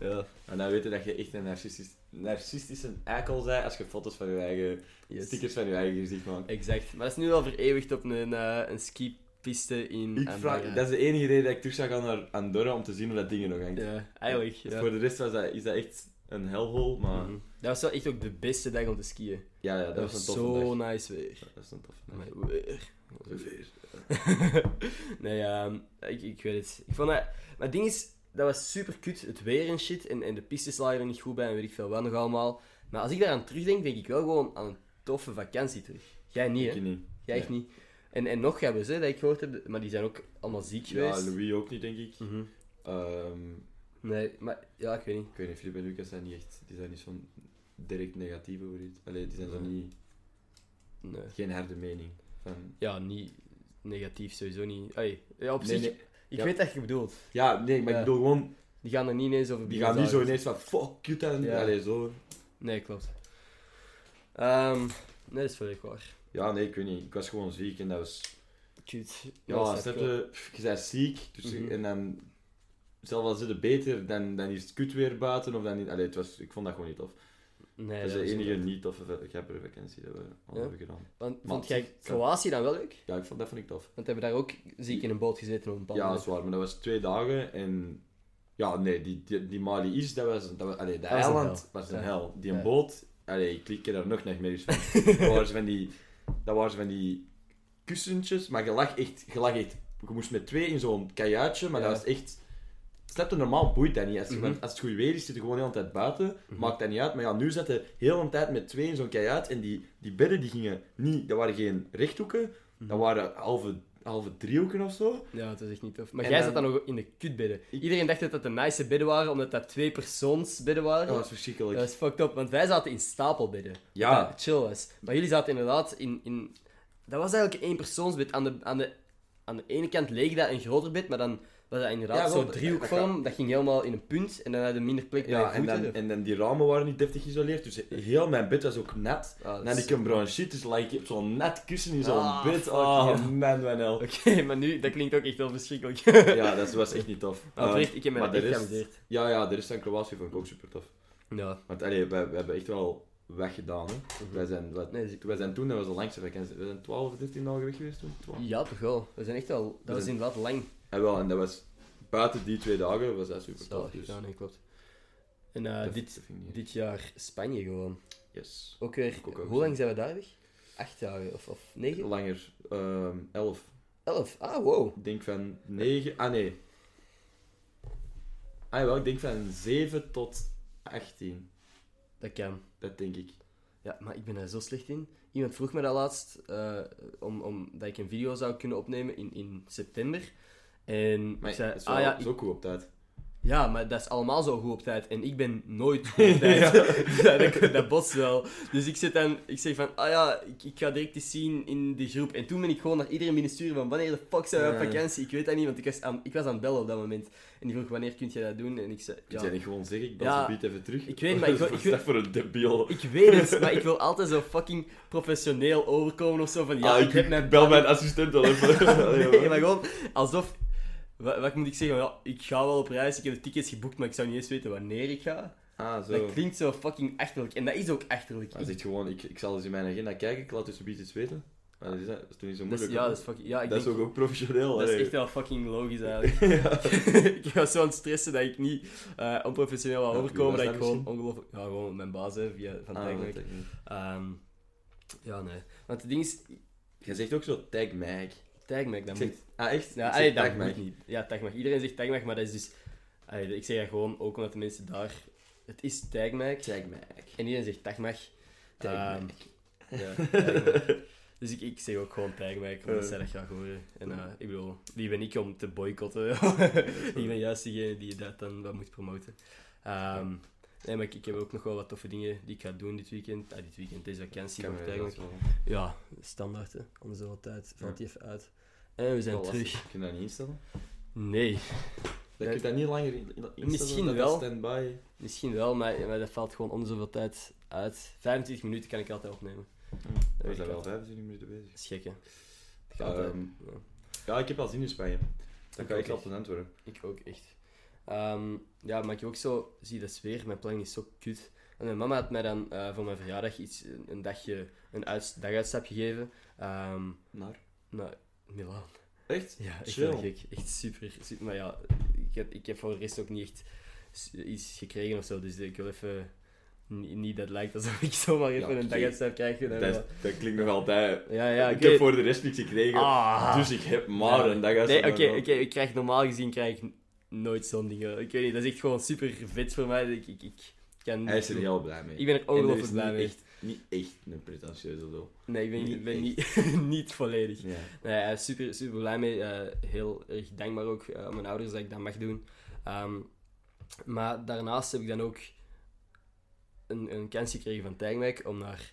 A: ja,
B: En dan weet je dat je echt een narcistisch, narcistische eikel bent als je foto's van je eigen...
A: yes.
B: Stickers van je eigen gezicht maakt.
A: Exact. Maar dat is nu al vereeuwigd op een, eh een skipiste in
B: Ik
A: Andorra.
B: vraag, dat is de enige reden dat ik terug zou gaan naar Andorra om te zien hoe dat ding er nog hangt.
A: Ja, eigenlijk.
B: Dus. Voor de rest was dat, is dat echt een hellhole, maar...
A: Mhm. Dat was wel echt ook de beste dag om te skiën.
B: Ja, ja, dat, was
A: was
B: een toffe
A: zo
B: dag.
A: nice weer.
B: Dat is een toffe dag.
A: Maar weer.
B: Weer.
A: nee, ja, ik, ik weet het. Ik vond dat... Maar het ding is, dat was super kut, het weer en shit. En, en de pistes lagen er niet goed bij en weet ik veel wat nog allemaal. Maar als ik daaraan terugdenk, denk ik wel gewoon aan een toffe vakantie terug. Jij niet,
B: Ik
A: hè?
B: niet.
A: Jij echt niet. En, en nog hebben ze, dat ik gehoord heb, maar die zijn ook allemaal ziek
B: Ja,
A: geweest.
B: Louis ook niet, denk ik.
A: Mhm.
B: Ehm,
A: Nee, maar ja, ik weet niet.
B: ik weet niet, Filip en Lucas zijn niet echt... Die zijn niet zo'n direct negatief over iets. Allee, die zijn zo
A: Nee.
B: niet...
A: Nee.
B: Geen harde mening. Van...
A: Ja, niet negatief, sowieso niet. Allee, ja, op
B: Nee,
A: zich,
B: nee.
A: ik
B: Ja.
A: weet wat je bedoelt.
B: Ja, nee, maar
A: Ja.
B: ik bedoel gewoon...
A: Die gaan er niet ineens over
B: Die gaan niet zo ineens van... Fuck, kut en...
A: Ja.
B: Allee, zo...
A: Nee, klopt. Ehm nee, dat is volledig waar.
B: Ja, nee, ik weet niet. Ik was gewoon ziek en dat was...
A: Cute.
B: Ja, snap je? Je bent ziek, dus
A: Mhm.
B: en dan... Zelfs al zit het beter, dan, dan is het kut weer buiten, of dan niet... Allee, het was, ik vond dat gewoon niet tof.
A: Nee,
B: dat is de enige
A: niet.
B: toffe, grappige vakantie dat we al
A: Ja?
B: hebben gedaan.
A: Want vond jij Kroatië dan wel leuk?
B: Ja, ik vond, dat vond ik tof.
A: Want we hebben daar ook ziek in een boot gezeten op een
B: Ja, dat
A: moment.
B: is waar, maar dat was twee dagen en... Ja, nee, die, die, die Mali is, dat was... Dat was allee,
A: Dat een
B: eiland
A: hel.
B: was een hel. Die
A: Ja.
B: boot... Allee, ik klik er nog nachtmerries van. dat waren van die... Dat waren ze van die kussentjes, maar je lag echt... Je, lag echt, je moest met twee in zo'n kajuitje, maar
A: Ja.
B: dat was echt... Snap je, normaal boeit dat niet. Als, je,
A: Mhm.
B: als het goed weer is, zit je gewoon de hele tijd buiten.
A: Mhm.
B: Maakt dat niet uit. Maar ja, nu zat je heel de tijd met twee in zo'n kajuit. En die, die bedden die gingen niet... Dat waren geen rechthoeken.
A: Mhm.
B: Dat waren halve, halve driehoeken of zo.
A: Ja, het was echt niet tof. Maar
B: En
A: jij
B: dan-
A: zat dan nog in de kutbedden.
B: Ik-
A: Iedereen dacht dat dat de nice bedden waren, omdat dat twee persoonsbedden waren.
B: Dat was verschrikkelijk.
A: Dat is fucked up, want wij zaten in stapelbedden.
B: Ja.
A: Dat chill was. Maar jullie zaten inderdaad in... in... Dat was eigenlijk een eenpersoonsbed. Aan de, aan, de, aan de ene kant leek dat een groter bed, maar dan was dat inderdaad
B: Ja, wel,
A: zo'n driehoekvorm. Dat ging helemaal in een punt en dan had je minder plek bij
B: Ja, en dan, en dan die ramen waren niet deftig geïsoleerd, dus heel mijn bed was ook nat.
A: Ah, dat
B: En ik een brown shit, dus like, ik zo'n net kussen in zo'n
A: Ah,
B: bed. Oh man, man hell.
A: Oké, maar nu, dat klinkt ook echt heel verschrikkelijk.
B: Ja, dat was echt niet tof.
A: Maar
B: Eh,
A: ik heb me echt geamuseerd.
B: Ja, ja, de rest van Kroatië vond ik ook super tof.
A: Ja.
B: Want allee, wij, wij hebben echt wel weggedaan. Hè. wij, zijn, wat,
A: Nee,
B: wij zijn toen, dat was de langste vakantie, we zijn 12 of 13 dagen weg geweest toen. 12.
A: Ja, toch wel. We zijn echt wel... Dat
B: We
A: was
B: zijn-
A: inderdaad lang.
B: En wel, en dat was buiten die twee dagen was dat super tof. Dus,
A: nee, klopt. En eh,
B: dat-
A: dit,
B: dat
A: dit jaar Spanje gewoon.
B: Yes.
A: Ook weer...
B: Ook
A: hoe lang zijn we daar weg? Acht dagen of, of negen?
B: Langer, ehm 11.
A: Elf. Ah, wow.
B: Ik denk van 9. Ah nee. Ah wel, ik denk van 7 tot 18.
A: Dat kan.
B: Dat denk ik.
A: Ja, maar ik ben daar zo slecht in. Iemand vroeg me dat laatst, eh, om, om, dat ik een video zou kunnen opnemen in, in september. En
B: Maar
A: ik zei,
B: dat is wel,
A: ah ja, ik-
B: ook goed op tijd.
A: ja, maar dat is allemaal zo goed op tijd. En ik ben nooit goed op tijd. ja. dat, dat botst wel. Dus ik, zit dan, ik zeg van, ah ja, ik, ik ga direct eens zien in die groep. En toen ben ik gewoon naar iedereen binnen sturen van, wanneer de fuck zijn we op vakantie? Ik weet dat niet, want ik was aan, ik was aan het bellen op dat moment. En die vroeg, wanneer kun je dat doen? En ik zei,
B: Kun
A: ja,
B: jij niet gewoon zeggen, ik ben
A: Ja,
B: zo biedt even terug?
A: ik weet, maar ik wil-
B: dat voor een debiel?
A: ik weet het, maar ik wil altijd zo fucking professioneel overkomen of zo. Van, ja,
B: Ah,
A: ik heb mijn
B: bel mijn assistent wel even.
A: Nee, maar gewoon alsof... Wat, wat moet ik zeggen? Ja, ik ga wel op reis, ik heb de tickets geboekt, maar ik zou niet eens weten wanneer ik ga.
B: Ah, zo.
A: Dat klinkt zo fucking achterlijk. En dat is ook achterlijk.
B: Hij zegt gewoon, ik, ik zal eens in mijn agenda kijken, ik laat dus biedt iets weten. Maar dat is, dat is toch niet zo moeilijk?
A: is, ja, dat is fucking... Ja, ik
B: dat is
A: denk,
B: ook, ook professioneel.
A: dat is echt wel fucking logisch eigenlijk. ik was zo aan het stressen dat ik niet eh, onprofessioneel wil overkomen, dat ik gewoon ongelooflijk... Ja, gewoon mijn baas, hè, via, van
B: Ah, niet.
A: Ehm, ja, nee. Want het ding is...
B: Jij zegt ook zo, tag mag.
A: Tagmac, dat
B: Ik
A: moet.
B: zeg- Ah, echt?
A: Ja, allee,
B: zeg
A: dat moet niet. Ja, Tagmac. Iedereen zegt Tagmac, maar dat is dus... allee, ik zeg dat gewoon ook omdat de mensen daar... Het is Tagmac.
B: Tagmac.
A: En iedereen zegt Tagmac.
B: Tagmac.
A: Ehm, ja. Dus ik, ik zeg ook gewoon Tagmac, omdat
B: Eh.
A: zij dat graag horen. En eh, ik bedoel, wie ben ik om te boycotten? ik ben juist degene die dat dan wat moet promoten. Ehm, nee, maar ik, ik heb ook nog wel wat toffe dingen die ik ga doen dit weekend. Ah, dit weekend, deze vakantie
B: dat wel.
A: Ja, standaard, hè. Om zoveel tijd valt
B: Ja.
A: die even uit. En we zijn
B: Wel lastig.
A: terug.
B: Kun je dat niet instellen?
A: Nee,
B: Dat je dat niet langer in- in- instellen?
A: Misschien
B: dat
A: wel.
B: dat Standby.
A: misschien wel, maar, maar dat valt gewoon om zoveel tijd uit. 25 minuten kan ik altijd opnemen.
B: We
A: weet
B: zijn
A: ik
B: wel
A: wel.
B: 25 minuten bezig.
A: Dat is gek, hè. Het gaat altijd-
B: Ehm,
A: ja.
B: Ja, ik heb al zin in Spanje. Dat
A: Ik
B: kan wel
A: echt.
B: plezant worden.
A: Ik ook, echt. Ehm, ja, maar ik ook zo zie dat weer. Mijn planning is zo kut. En mijn mama had mij dan eh, voor mijn verjaardag iets, een, een dagje, een uit, daguitstap gegeven. Ehm
B: Naar?
A: naar Milaan.
B: Echt?
A: Ja, echt wel gek. Echt super, super. Maar ja, ik heb, ik heb voor de rest ook niet echt iets gekregen of zo. Dus ik wil even... Niet, dat het lijkt alsof ik zomaar even
B: Ja,
A: een daguitstap krijg.
B: Dat, is- dat klinkt nog altijd...
A: ja, ja,
B: ik heb voor de rest niks gekregen,
A: Ah.
B: dus ik heb maar een dag uit.
A: Nee, oké, oké. ik krijg normaal gezien krijg ik nooit zo'n dingen. Ik weet niet, dat is echt gewoon super vet voor mij. Ik, ik, ik kan
B: Hij is er heel blij mee.
A: Ik ben er ongelooflijk blij mee.
B: Echt, niet echt een pretentieuze lul.
A: Nee, ik ben,
B: Niet
A: niet, ben niet, niet volledig.
B: Ja.
A: Nee, hij is super, super blij mee. Eh, heel erg dankbaar ook eh, aan mijn ouders dat ik dat mag doen. Ehm, maar daarnaast heb ik dan ook een, een kans gekregen van Tijgmijk om naar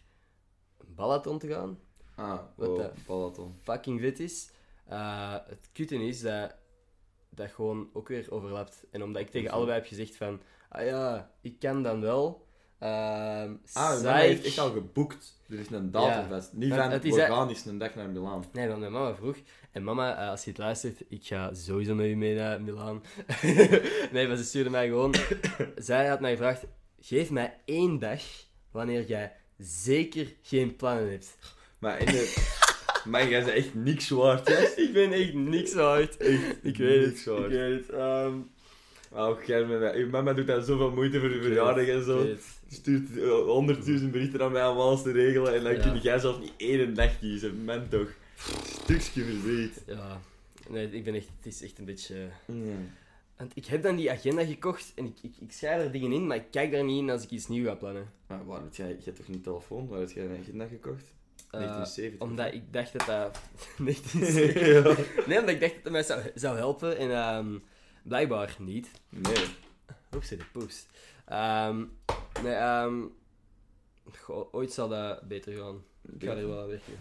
A: Balaton te gaan.
B: Ah,
A: Wat
B: oh,
A: de-
B: Balaton.
A: Fucking vet is. Eh, het kutte is dat dat gewoon ook weer overlapt. En omdat ik tegen allebei heb gezegd van... Ah ja, ik kan dan wel. Ehm
B: Ah,
A: zei
B: mama heeft
A: ik-
B: echt al geboekt. Er is een datum
A: Ja.
B: vast. Niet van,
A: het is
B: eens een dag naar Milaan.
A: Nee, want mijn mama vroeg. En mama, eh, als je het luistert, ik ga sowieso met u mee naar Milaan. nee, maar ze stuurde mij gewoon... Zij had mij gevraagd, geef mij één dag wanneer jij zeker geen plannen hebt.
B: Maar in de... maar jij bent echt niks waard, hè?
A: ik ben echt niks waard. ik weet het,
B: niks waard.
A: ik weet het. ehm,
B: Oh, jij. Uw mama doet daar zoveel moeite voor je verjaardag en zo.
A: het.
B: Stuurt eh, honderdduizend berichten aan mij om alles te regelen en dan
A: Ja.
B: kun jij zelf niet één dag kiezen. Man toch. Stukje verdriet.
A: Ja, nee, ik ben echt, het is echt een beetje... Want ik heb dan die agenda gekocht en ik, ik, ik schrijf er dingen in, maar ik kijk daar niet in als ik iets nieuws ga plannen.
B: Maar waar heb jij... Je hebt toch niet telefoon? Waar heb jij een agenda gekocht?
A: Eh,
B: 1970.
A: omdat ik dacht dat dat... Nee,
B: ja.
A: nee, omdat ik dacht dat het mij zou, zou helpen en ehm, blijkbaar niet.
B: Nee.
A: Oeps, de poes. Ehm, nee, ehm, goh, ooit zal dat beter gaan. Ik ga er wel aan werken.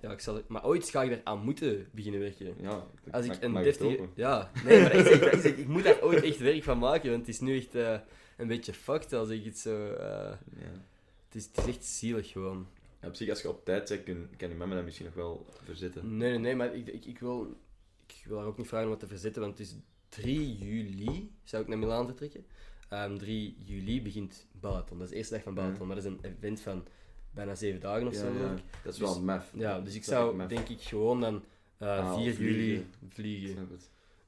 A: Ja, ik zal er, maar ooit ga ik er aan moeten beginnen werken.
B: Ja.
A: Als ik een deftige... Ja, nee, maar echt, is echt- ik moet daar ooit echt werk van maken, want het is nu echt eh, een beetje fucked als ik het zo... eh,
B: Ja.
A: het, is, het is echt zielig gewoon.
B: Op zich, als je op tijd zegt, kan, kan je mama dat misschien nog wel verzetten.
A: Nee, nee, nee, maar ik, ik, ik, wil, ik wil haar ook niet vragen om wat te verzetten, want het is 3 juli zou ik naar Milaan vertrekken. Ehm 3 juli begint Balaton, dat is de eerste dag van Balaton, maar dat is een event van bijna 7 dagen of
B: Ja,
A: zo.
B: ja. Dat is
A: Dus-
B: wel maf.
A: Ja, dus ik zou denk ik gewoon dan eh
B: Ah,
A: 4
B: vliegen.
A: juli vliegen.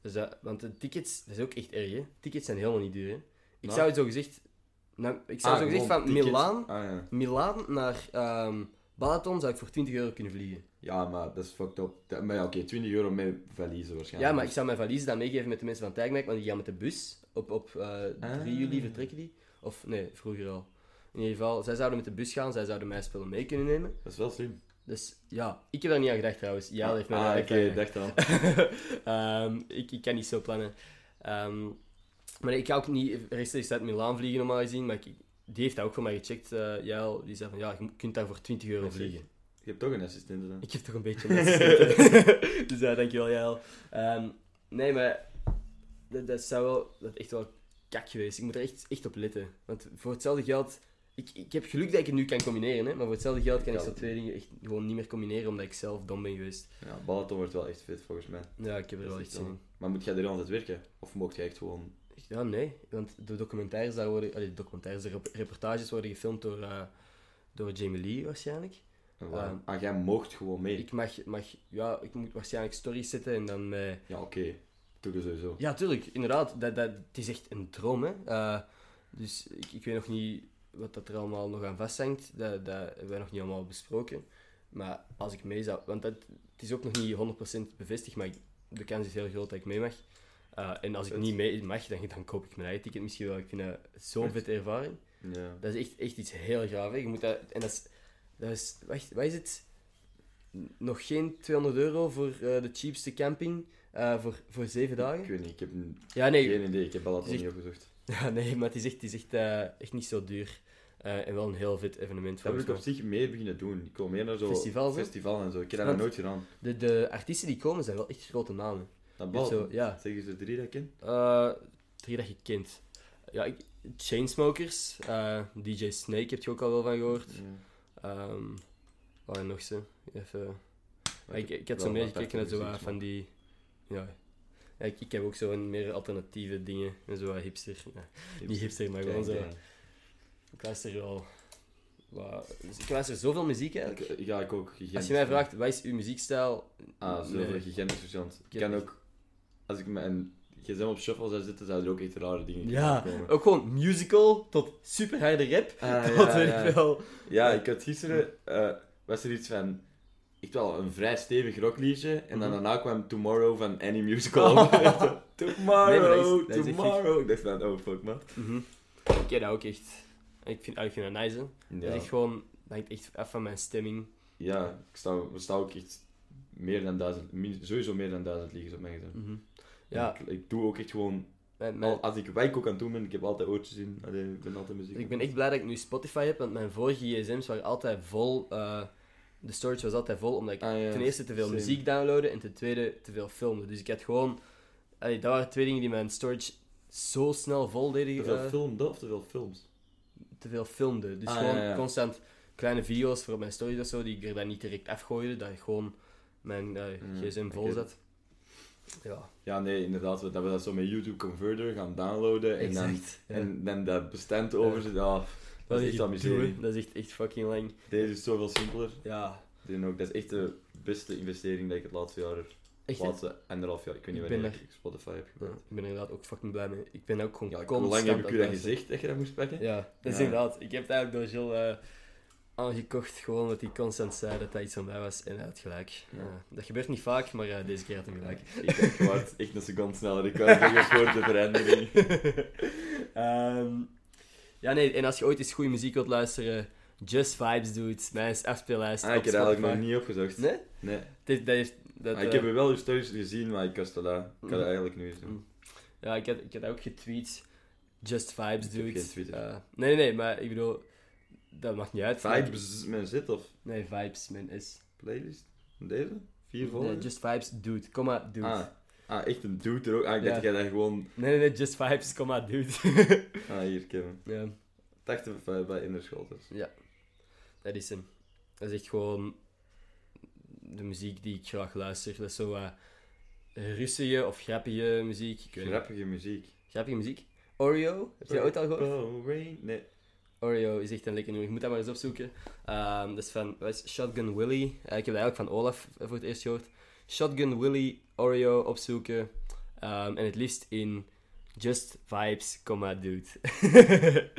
A: Dus dat, want de tickets, dat is ook echt erg hè. Tickets zijn helemaal niet duur hè. Ik
B: Nou?
A: zou het zo gezegd, nou, ik zou
B: Ah,
A: zo gezegd van. Milaan,
B: Ah, ja.
A: Milaan naar ehm Balaton zou ik voor 20 euro kunnen vliegen.
B: ja, maar dat is fucked up. Dat- maar ja, oké, 20 euro met valiezen waarschijnlijk.
A: Ja, maar ik zou mijn valise dan meegeven met de mensen van Tijgmek, want die gaan met de bus. Op, op eh 3
B: Ah.
A: juli vertrekken die. Of nee, vroeger al. In ieder geval, zij zouden met de bus gaan, zij zouden mijn spullen mee kunnen nemen.
B: Dat is wel slim.
A: Dus ja, ik heb daar niet aan gedacht trouwens. Ja, heeft mij
B: ah, oké,
A: aan
B: dacht al.
A: Ehm, ik, ik kan niet zo plannen. Ehm, maar ik ga ook niet rechtstreeks uit Milaan vliegen normaal gezien, maar ik, die heeft dat ook voor mij gecheckt. eh Jael, die zei van ja, je kunt daar voor 20 euro vliegen.
B: Je hebt toch een assistent dan?
A: Ik heb toch een beetje een assistent. dus ja, dankjewel Jael. Ehm nee, maar dat, dat zou wel, dat is echt wel kak geweest. Ik moet er echt, echt op letten. Want voor hetzelfde geld... Ik, ik heb geluk dat ik het nu kan combineren, hè, maar voor hetzelfde geld kan ik zo twee dingen echt gewoon niet meer combineren, omdat ik zelf dom ben geweest.
B: Ja, Balaton wordt wel echt fit volgens mij.
A: Ja, ik heb er
B: Dat
A: wel echt zin in.
B: Maar moet jij er altijd werken? Of mocht jij echt gewoon...
A: Ja, nee. Want de documentaires daar worden... Allee, de documentaires, de rep- reportages worden gefilmd door, eh, door Jamie Lee waarschijnlijk.
B: Uh, ah, jij mocht gewoon mee?
A: Ik mag, mag... Ja, ik moet waarschijnlijk stories zetten en dan... eh,
B: Ja, oké. Doe dat sowieso.
A: Ja, tuurlijk. Inderdaad. Dat, dat, het is echt een droom, hè. Eh, dus ik, ik weet nog niet wat dat er allemaal nog aan vasthangt. Dat, dat hebben wij nog niet allemaal besproken. Maar als ik mee zou... Want dat, het is ook nog niet 100% bevestigd, maar ik- de kans is heel groot dat ik mee mag. Eh, en als ik niet mee mag, dan, dan koop ik mijn eigen ticket misschien wel. Ik vind dat zo'n vette ervaring.
B: Ja.
A: Dat is echt, echt iets heel gaaf. Hè. Je moet dat, en dat is, dat is wacht, wat is het? Nog geen 200 euro voor eh, de cheapste camping eh, voor, voor zeven
B: Ik
A: dagen?
B: weet niet, ik heb
A: Ja, nee,
B: geen idee. Ik heb al dat
A: is
B: niet opgezocht.
A: ja, nee maar het is echt, het is echt, echt niet zo duur. En wel een heel vet evenement.
B: Dat wil ik op zich meer beginnen doen. Ik kom meer naar zo
A: Festivals, hè?
B: festival en zo. Ik heb dat nog nooit gedaan.
A: De, de artiesten die komen zijn wel echt grote namen.
B: Dat
A: Je
B: bal.
A: zo- ja.
B: Zeggen ze drie dat ik ken?
A: Eh, drie dat je kent. Ja, ik, Chainsmokers, eh, DJ Snake heb je ook al wel van gehoord.
B: Ja.
A: Waar nog ze? Even... Ik, ik had zo meer gekeken naar zo van die... Ja. Ik, ik heb ook zo een meer alternatieve dingen. En zo hipster. Ja, niet hipster, maar gewoon zo... Ik luister wel... Dus ik luister zoveel muziek eigenlijk.
B: Ja, ik ook.
A: Als je mij vraagt, wat is uw muziekstijl?
B: Ah, zo
A: Nee.
B: gigantisch. Ik kan ook... Als ik mijn gsm op shuffle zou zitten, zouden er ook echt rare dingen
A: Ja,
B: komen.
A: ook gewoon musical tot super harde rap.
B: Ah, ja,
A: weet
B: ja.
A: ik wel.
B: Ja, ik had gisteren... eh, was er iets van... Echt wel een vrij stevig rockliedje. En dan
A: Mhm.
B: daarna kwam Tomorrow van Any Musical. tomorrow,
A: Nee, dat is- dat echt
B: tomorrow. Ik dacht van, oh fuck man.
A: Mhm. Ik ken dat ook echt. Ik vind, ah, ik vind dat nice, hè. Dat is echt gewoon... Dat hangt echt af van mijn stemming.
B: ja ik sta, we staan ook echt meer dan duizend... Sowieso meer dan duizend liedjes op mijn.
A: Mhm. Ja,
B: Ik, ik doe ook echt gewoon...
A: mijn, mijn-
B: Al, als ik ik ook aan het doen ben, ik heb altijd oortjes in. Allee, ik ben altijd muziek.
A: ik ben echt blij dat ik nu Spotify heb, want mijn vorige gsm's waren altijd vol. eh, de storage was altijd vol, omdat ik
B: Ah, ja.
A: ten eerste te veel
B: Same.
A: muziek downloadde en ten tweede te veel filmde. Dus ik had gewoon... allee, dat waren twee dingen die mijn storage zo snel vol deden.
B: Te veel
A: eh,
B: film of te veel films?
A: te veel filmde. Dus
B: Ah,
A: gewoon
B: ja, ja.
A: constant kleine video's voor mijn stories of zo, die ik er dan niet direct afgooide, dat ik gewoon mijn eh,
B: Mm,
A: gsm vol zat. Ja,
B: Ja, nee, inderdaad. Dat we dat zo met YouTube Converter gaan downloaden en dan,
A: exact. Ja.
B: en dan dat bestand overzetten. Ja, dat is echt
A: hè. Dat is echt, echt fucking lang.
B: Deze is zoveel simpeler.
A: Ja,
B: ook, dat is echt de beste investering dat ik het laatste jaar,
A: echt.
B: laatste anderhalf jaar, ik weet niet
A: Ik
B: wanneer
A: ben
B: ik Spotify heb
A: Ja,
B: gebruikt.
A: ik ben er inderdaad ook fucking blij mee. Ik ben ook gewoon
B: Ja, ik- hoe lang heb ik u dat gezegd dat je dat moest pakken?
A: Ja, dat is
B: Ja.
A: inderdaad. Ik heb het eigenlijk door Jill aangekocht, gewoon dat hij constant zei dat hij iets van mij was en hij had gelijk.
B: Ja.
A: Dat gebeurt niet vaak, maar eh, deze keer had hij gelijk.
B: Ik denk, echt een seconde sneller. Ik zeggen voor de verandering.
A: Ehm, ja, nee, en als je ooit eens goede muziek wilt luisteren, Just Vibes doet, mijn afspeellijst
B: Ah, ik heb dat eigenlijk nog niet opgezocht.
A: Nee?
B: Nee.
A: Dit, dat heeft, dat,
B: Ah, ik
A: eh,
B: heb wel uw stories gezien, maar ik was te laat. Ik had
A: Mhm.
B: het eigenlijk nu eens doen.
A: Mm. Ja, ik had, ik had ook getweet. Just Vibes
B: Ik heb
A: doet. Eh, nee, nee, nee, maar ik bedoel, dat maakt niet uit.
B: Vibes met zit of
A: Nee, Vibes, mijn is.
B: playlist? Deze? Vier
A: Nee,
B: volgende?
A: Just Vibes dude, komma dude.
B: Ah. ah, echt een dude er ook. Ah, ik
A: Ja.
B: dat jij dat gewoon...
A: Nee, nee, nee, Just Vibes, komma dude.
B: Ah, hier, Kevin.
A: ja,
B: 80 bij, bij Inderscholters.
A: dat is hem. Dat is echt gewoon de muziek die ik graag luister. Dat is zo wat rustige of grappige muziek.
B: Grappige muziek.
A: Grappige muziek. Oreo, heb je dat ooit al gehoord?
B: Oh, rain. Nee.
A: Oreo is echt een lekker nummer. Je moet dat maar eens opzoeken. Ehm, dat is van wat is? Shotgun Willy. Eh, ik heb dat eigenlijk van Olaf voor het eerst gehoord. Shotgun Willy Oreo opzoeken. Ehm, en het liefst in Just Vibes, comma dude.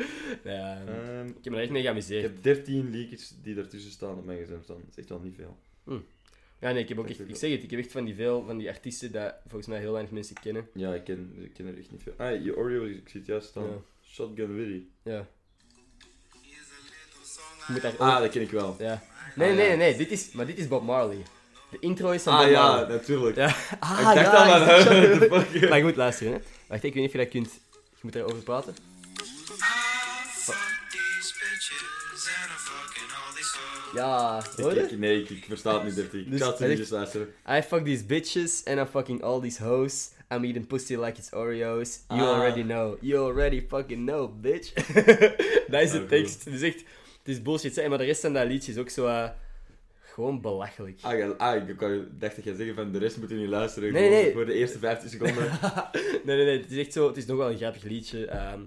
A: ja,
B: Ehm,
A: ik heb me er echt mee
B: ik
A: geamuseerd.
B: heb 13 liedjes die ertussen staan op mijn gsm staan. Dat is echt wel niet veel.
A: Ja, nee, ik heb ook echt, ik zeg het, ik heb echt van die veel van die artiesten dat volgens mij heel weinig mensen kennen.
B: Ja, ik ken, ik ken er echt niet veel. Ah, je Oreo, ik zie het juist staan.
A: Ja.
B: Shotgun Willy.
A: Ja. Moet daar ook...
B: Ah, dat ken ik wel.
A: Ja. Nee,
B: Ah,
A: nee,
B: ja.
A: nee, nee, dit is, maar dit is Bob Marley. De intro is van
B: Ah
A: Bob
B: ja,
A: Marley.
B: natuurlijk.
A: Ja. Ah,
B: ik dacht
A: ja,
B: al
A: Willy?
B: fuck.
A: Maar je moet luisteren, hè. Wacht, ik weet niet of je dat kunt... Je moet erover praten. Ja, hoor
B: Ik,
A: je?
B: ik, nee, ik, ik versta het niet, Dirty. Ik
A: Dus
B: ga het niet
A: zegt-
B: luisteren.
A: I fuck these bitches and I'm fucking all these hoes. I'm eating pussy like it's Oreos. You
B: Ah.
A: already know. You already fucking know, bitch. dat is de
B: Ah,
A: tekst. Echt... Het is bullshit, hè. maar de rest van dat liedje is ook zo... eh, gewoon belachelijk.
B: Ah, ja, ah ik dacht dat jij zeggen van de rest moet je niet luisteren.
A: Nee, nee.
B: Voor de eerste 15 seconden.
A: nee, nee, nee. Het is echt zo... Het is nog wel een grappig liedje. ehm,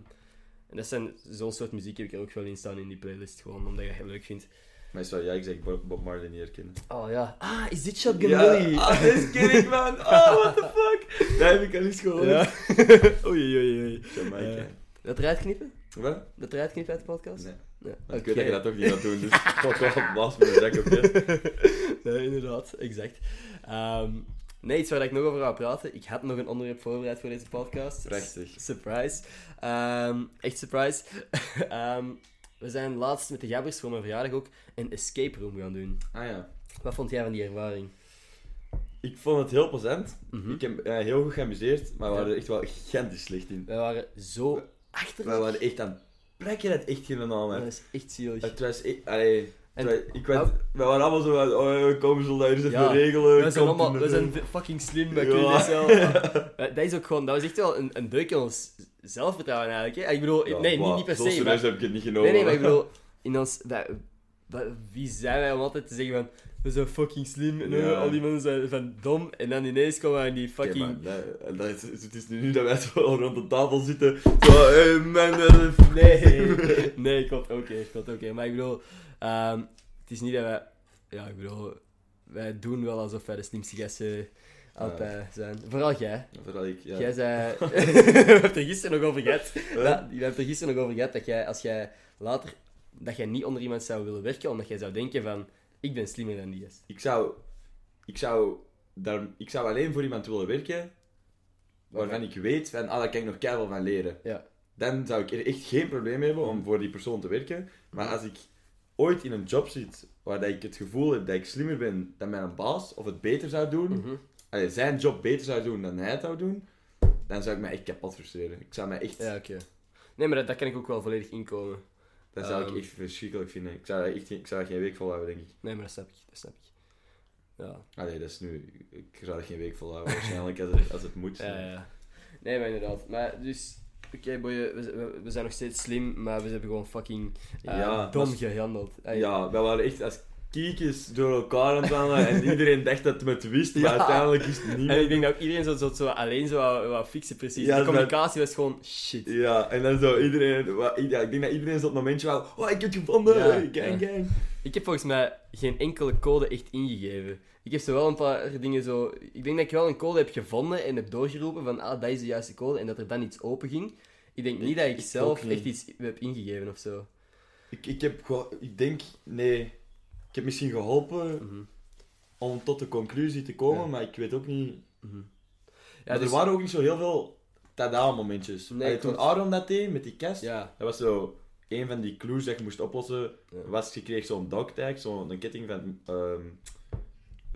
A: en dat zijn... Zo'n soort muziek heb ik er ook wel in staan in die playlist. Gewoon omdat je het heel leuk vindt.
B: maar is wel, ja, ik zeg Bob, Marley niet herkennen.
A: Oh ja. Ah, is dit Shotgun
B: Ja,
A: Willy?
B: ah, deze ken ik, man. Oh, what the fuck. Dat heb ik al eens gehoord.
A: Ja. oei, oei, oei.
B: Jamaica.
A: Eh, Dat eruit knippen?
B: Wat?
A: Dat eruit knipt uit de podcast?
B: Nee.
A: Ja.
B: Maar ik weet dat je dat toch niet gaat doen, dus fuck off, blaas me een zak op.
A: Nee, inderdaad, exact. Ehm, nee, iets waar ik nog over ga praten. Ik had nog een onderwerp voorbereid voor deze podcast.
B: Prachtig.
A: Surprise. Ehm, echt surprise. Ehm, we zijn laatst met de gabbers voor mijn verjaardag ook een escape room gaan doen.
B: Ah ja.
A: Wat vond jij van die ervaring?
B: Ik vond het heel plezant.
A: Mhm.
B: Ik heb mij heel goed geamuseerd, maar we
A: Ja.
B: waren er echt wel gigantisch slecht in.
A: Wij waren zo
B: We
A: achterlijk.
B: waren echt aan het plekken dat echt geen naam
A: Dat is echt zielig.
B: Het was echt... Allee...
A: En-
B: was- ik weet, we waren allemaal zo van, oh, kom soldaten, even
A: Ja,
B: regelen.
A: We zijn, allemaal, we zijn fucking slim,
B: Ja.
A: kunnen dit zelf. Dat is ook gewoon, dat was echt wel een, een deuk in ons zelfvertrouwen eigenlijk. Hè? Ik bedoel,
B: Ja,
A: nee, niet, niet per
B: Zo
A: se. Maar,
B: heb ik het niet genomen.
A: nee, nee, maar ik bedoel, in ons, wij- wij- wie zijn wij om altijd te zeggen van, we zijn fucking slim en
B: Ja.
A: al die mensen zijn van dom. En dan ineens komen we aan die fucking...
B: maar dat- dat is- het is nu niet dat wij zo rond de tafel zitten. Zo, hey man, dat
A: Nee, nee, klopt oké, klopt oké. Maar ik bedoel, ehm, het is niet dat wij, ja, ik bedoel, wij doen wel alsof wij de slimste gasten altijd zijn. Vooral jij.
B: Vooral ik, ja.
A: Jij zei, we hebben het er gisteren nog over gehad. We hebben het er gisteren nog over gehad dat jij, als jij later, dat jij niet onder iemand zou willen werken, omdat jij zou denken van, ik ben slimmer dan die gast.
B: Ik zou... Ik zou... Daar, ik zou alleen voor iemand willen werken waarvan ik weet van, ah, daar kan ik nog keihard van leren.
A: Ja.
B: Dan zou ik er echt geen probleem mee hebben om voor die persoon te werken. Maar als ik ooit in een job zit waar dat ik het gevoel heb dat ik slimmer ben dan mijn baas, of het beter zou doen,
A: Mhm.
B: allee, zijn job beter zou doen dan hij het zou doen, dan zou ik mij echt kapot frustreren. Ik zou mij echt...
A: Ja, oké. Nee, maar dat, dat kan ik ook wel volledig inkomen.
B: Dat zou
A: Ehm.
B: ik echt verschrikkelijk vinden. Ik zou, echt, ik zou dat geen week volhouden, denk ik.
A: Nee, maar dat snap ik, dat snap ik. Ja,
B: Allee, dat is nu... Ik zou dat geen week volhouden, waarschijnlijk, als het, als het moet.
A: ja, ja. Nee, maar inderdaad. Maar dus, oké, boeien, we, we, we zijn nog steeds slim, maar we hebben gewoon fucking eh,
B: Ja,
A: dom gehandeld.
B: Ja, wij waren echt als kiekjes door elkaar aan het wandelen en iedereen dacht dat het met wist, maar
A: Ja.
B: uiteindelijk is het niet.
A: En ik denk dat ook iedereen zo, zo, zo alleen zo wou, wou fixen, precies.
B: Ja,
A: de
B: dat-
A: communicatie was gewoon shit.
B: Ja, en dan zo iedereen... wa- Ja, ik denk dat iedereen zo'n momentje wou... Oh, ik heb het gevonden!
A: Ja,
B: gang, gang!
A: Ik heb volgens mij geen enkele code echt ingegeven. Ik heb zo wel een paar dingen zo... Ik denk dat ik wel een code heb gevonden en heb doorgeroepen van ah, dat is de juiste code en dat er dan iets open ging. Ik denk niet dat ik zelf echt iets heb ingegeven of zo.
B: Ik, ik heb gewoon... Ik denk... Nee. Ik heb misschien geholpen
A: Mhm.
B: om tot de conclusie te komen,
A: Ja.
B: maar ik weet ook niet...
A: Mhm.
B: Ja,
A: Ja, dus,
B: er waren ook niet zo heel veel tada-momentjes.
A: Nee,
B: Allee, toen. Aaron dat deed, met die kast,
A: ja,
B: dat was zo... Een van die clues dat je moest oplossen, was je kreeg zo'n dog tag, zo'n ketting van... ehm,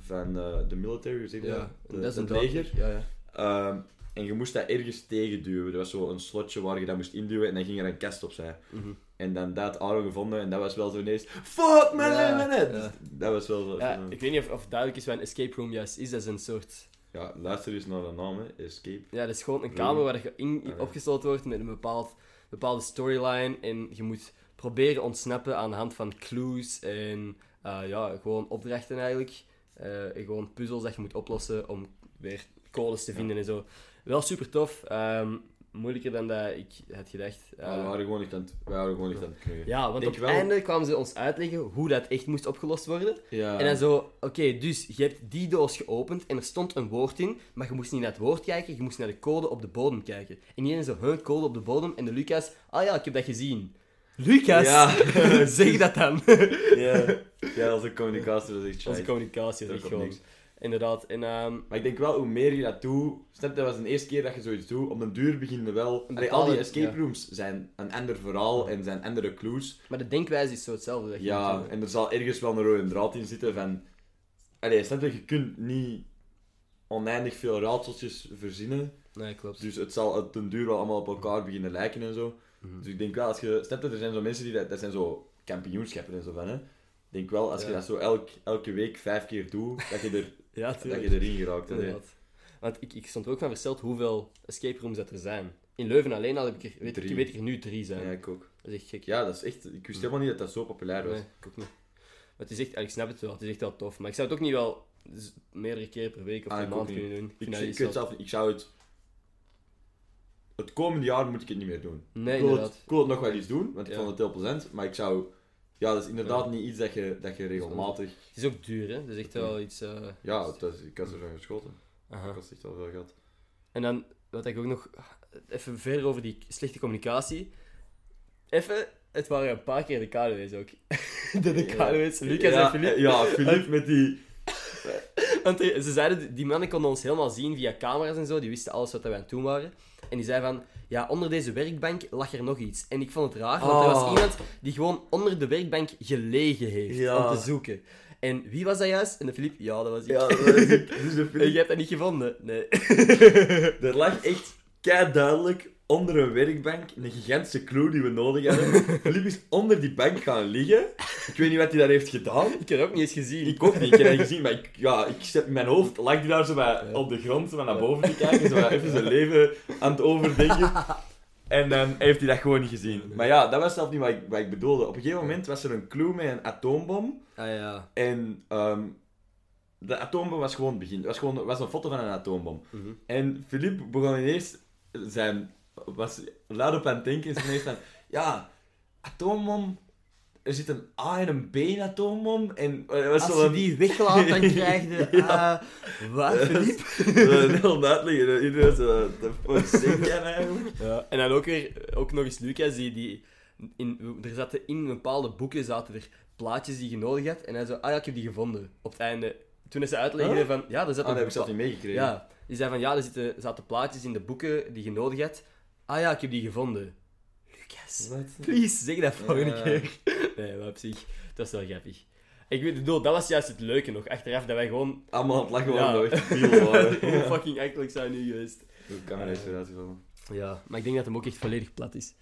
B: van eh, de military, zeg je
A: ja.
B: dat? De-
A: dat is een
B: leger.
A: dog. Ja, ja.
B: Ehm, en je moest dat ergens tegenduwen. Er was zo een slotje waar je dat moest induwen en dan ging er een kast opzij.
A: Mhm.
B: En dan dat Aaron gevonden en dat was wel zo ineens... Fuck man,
A: Ja,
B: man, man.
A: ja.
B: Dus Dat was wel zo...
A: Ja,
B: zo-
A: ik weet niet of, of duidelijk is wat een escape room juist is. Dat is een soort...
B: ja, luister eens naar de naam, hè. Escape.
A: Ja, dat is gewoon een
B: Room.
A: kamer waar je in,
B: Ah,
A: opgesloten wordt met een bepaald, bepaalde storyline. En je moet proberen ontsnappen aan de hand van clues en eh, ja, gewoon opdrachten eigenlijk. Eh, en gewoon puzzels dat je moet oplossen om weer codes te vinden en zo. Wel super tof. ehm, moeilijker dan dat ik had gedacht. Eh,
B: Ja, we waren gewoon niet aan het, we waren gewoon niet aan het
A: ja, want
B: Denk
A: op
B: wel-
A: einde kwamen ze ons uitleggen hoe dat echt moest opgelost worden.
B: Ja.
A: En dan zo, oké, dus je hebt die doos geopend en er stond een woord in, maar je moest niet naar het woord kijken, je moest naar de code op de bodem kijken. En iedereen zo, hun code op de bodem, en de Lucas, ah ja, ik heb dat gezien. Lucas,
B: Ja.
A: zeg dat dan.
B: ja. ja, onze communicatie was echt
A: Onze
B: shite.
A: communicatie was
B: Dat
A: echt
B: komt
A: gewoon.
B: niks.
A: Inderdaad, en ehm,
B: Maar ik denk wel, hoe meer je dat doet... Snap dat was de eerste keer dat je zoiets doet. Op den duur beginnen wel... Allee, al die escape
A: ja.
B: rooms zijn een ander verhaal en zijn andere clues.
A: maar de denkwijze is zo hetzelfde. Dat je
B: Ja, en er zal ergens wel een rode draad in zitten van... Allee, snap je, je kunt niet oneindig veel raadseltjes verzinnen.
A: Nee, klopt.
B: Dus het zal op den duur wel allemaal op elkaar beginnen lijken en zo.
A: Mhm.
B: Dus ik denk wel, als je... Snap je, er zijn zo mensen die dat... Dat zijn zo kampioenschappen en zo van, hè. Ik denk wel, als je dat zo elk, elke week vijf keer doet, dat je, er,
A: Ja,
B: dat je erin geraakt.
A: Inderdaad. Want ik, ik stond er ook van versteld hoeveel escape rooms dat er zijn. In Leuven alleen al heb ik er, weet, ik, weet ik er nu drie zijn.
B: Ja, ik ook.
A: Dat is echt gek.
B: Ja, dat is echt... Ik wist helemaal niet dat dat zo populair was.
A: Nee, ik ook niet. Maar het is echt, ik snap het wel, het is echt wel tof. Maar ik zou het ook niet wel meerdere keer per week of
B: Ah,
A: per maand kunnen doen. Ik
B: Ik,
A: iets
B: zelf ik zou het... Het komende jaar moet ik het niet meer doen.
A: Nee,
B: ik, wil het,
A: inderdaad.
B: ik wil het nog wel eens doen, want ik
A: Ja.
B: vond het heel plezant. Maar ik zou... Ja, dat is inderdaad
A: Ja.
B: niet iets dat je, dat je regelmatig...
A: Het is ook duur, hè? Dat is echt wel iets... eh,
B: Ja, dat is, ik had er van geschoten.
A: aha.
B: Ik had echt wel veel gehad.
A: En dan, wat ik ook nog... Even verder over die slechte communicatie. even, het waren een paar keer de KDW's ook. de, de KDW's, Lucas
B: ja,
A: en Filip.
B: Ja, Filip met die...
A: Want die- ze zeiden, die mannen konden ons helemaal zien via camera's en zo. Die wisten alles wat wij aan het doen waren. En die zei van, ja, onder deze werkbank lag er nog iets. En ik vond het raar, want er was
B: Oh.
A: iemand die gewoon onder de werkbank gelegen heeft
B: Ja.
A: om te zoeken. En wie was dat juist? En de Filip, ja, dat was ik.
B: Ja, dat is ik. Dus de
A: En je hebt dat niet gevonden? Nee.
B: Er lag echt kei duidelijk onder een werkbank een gigantische clue die we nodig hadden. Filip is onder die bank gaan liggen. Ik weet niet wat hij daar heeft gedaan.
A: Ik heb het ook niet eens gezien.
B: Ik ook niet, ik heb dat gezien, maar ik, ja, ik zet mijn hoofd, lag die daar zo bij, op de grond, zo naar boven te kijken, zo even zijn leven aan het overdenken. En dan heeft hij dat gewoon niet gezien. Maar ja, dat was zelf niet wat ik, wat ik bedoelde. Op een gegeven moment was er een clue met een atoombom.
A: Ah ja.
B: En ehm, de atoombom was gewoon het begin. Het was, gewoon, was een foto van een atoombom.
A: Mhm.
B: En Philippe begon ineens zijn... Was luid op aan het denken. En ineens van... Ja, atoombom... Er zit een A en een B in atoombom. En er was
A: Als
B: zo
A: je
B: een...
A: die weglaat, dan krijg je...
B: Ja.
A: ah, wat, Filip?
B: Een heel uitleggen. Iedereen zo... De zeg jij nou, jongen?
A: Ja, en dan ook weer, ook nog eens Lucas, die, die in, er zaten in bepaalde boeken zaten er plaatjes die je nodig had. En hij zo, ah ja, ik heb die gevonden. Op het einde, toen is ze uitlegde
B: Huh?
A: van, ja, er
B: Ah,
A: zaten...
B: dat heb ik zelf niet meegekregen.
A: Ja, die zei van, ja, er zitten, zaten plaatjes in de boeken die je nodig had. Ah ja, ik heb die gevonden. Lucas,
B: Wat?
A: please, zeg dat volgende
B: Ja.
A: keer. Nee, maar op zich, dat is wel grappig. Ik weet, bedoel, dat was juist het leuke nog, achteraf, dat wij gewoon...
B: Allemaal aan het lachen waren, dat we echt debiel waren.
A: Hoe fucking eigenlijk zijn nu geweest.
B: Hoe camera is eruit gevallen.
A: Ja, maar ik denk dat hem ook echt volledig plat is.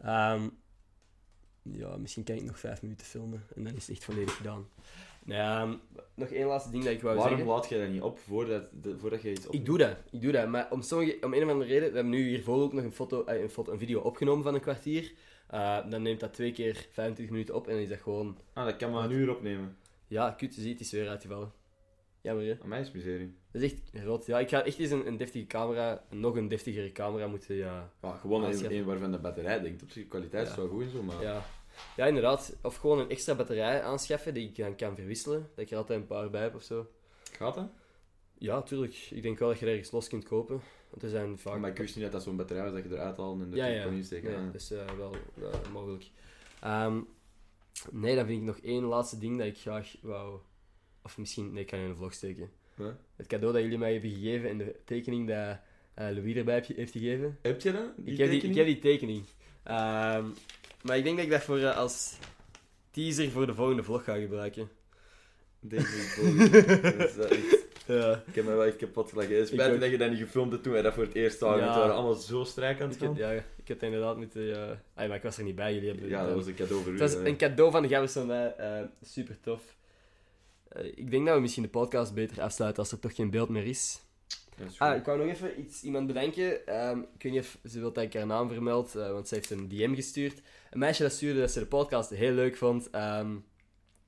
A: Ehm, ja, misschien kan ik nog vijf minuten filmen en dan is het echt volledig gedaan. Nee, ehm, nog één laatste ding dat ik wou
B: Waarom
A: zeggen.
B: laat je dat niet op voordat, de- voordat je iets op...
A: Ik doe dat, ik doe dat. Maar om, sommige, om een of andere reden, we hebben nu hiervoor ook nog een, foto, eh, een, foto, een video opgenomen van een kwartier. Eh, dan neemt dat twee keer 25 minuten op en dan is dat gewoon...
B: Ah, dat kan maar een uur opnemen.
A: Ja, kut, je ziet, het is weer uitgevallen. Jammer, hè?
B: Aan mij is miserie.
A: Dat is echt rot. Ja, ik ga echt eens een, een deftige camera, nog een deftigere camera moeten, ja...
B: Ja, gewoon een, waarvan de batterij denkt. Op zich, kwaliteit is
A: Ja.
B: wel goed en zo, maar...
A: Ja. Ja, inderdaad. Of gewoon een extra batterij aanschaffen die ik dan kan verwisselen. Dat ik er altijd een paar bij heb of zo.
B: Gaat dat?
A: Ja, tuurlijk. Ik denk wel dat je er ergens los kunt kopen. Want er zijn vaak...
B: Maar ik wist niet dat dat zo'n batterij was dat je eruit haalt en er
A: ja,
B: ja,
A: ja.
B: kon insteken.
A: Nee,
B: Ah.
A: dat is eh, wel mogelijk. Ehm, nee, dan vind ik nog één laatste ding dat ik graag wou... Of misschien... Nee, ik kan in een vlog steken. Het cadeau dat jullie mij hebben gegeven en de tekening dat eh Louis erbij heeft gegeven.
B: Heb je dat?
A: Ik, heb die, ik heb die tekening. Ehm, maar ik denk dat ik dat voor, eh, als teaser voor de volgende vlog ga gebruiken.
B: Deze volgende. Dat is wel echt-
A: Ja.
B: Ik heb me wel echt kapot gelachen. Het
A: Ik
B: spijt me
A: ook.
B: dat je dat niet gefilmd hebt toen wij dat voor het eerst zagen.
A: Ja.
B: want We waren allemaal zo strijk aan het
A: Ik heb,
B: gaan.
A: ja, ik heb inderdaad moeten... Ja... Ah, maar ik was er niet bij, jullie hebben...
B: Ja, dat was een cadeau voor u.
A: Het was
B: hè.
A: een cadeau van de Gabbers van mij. eh, super tof. Eh, ik denk dat we misschien de podcast beter afsluiten als er toch geen beeld meer is.
B: Dat is goed.
A: Ah, ik wou nog even iets, iemand bedenken. Ehm, ik weet niet of ze wil dat ik haar naam vermeld, eh, want ze heeft een DM gestuurd. Een meisje dat stuurde dat ze de podcast heel leuk vond. ehm,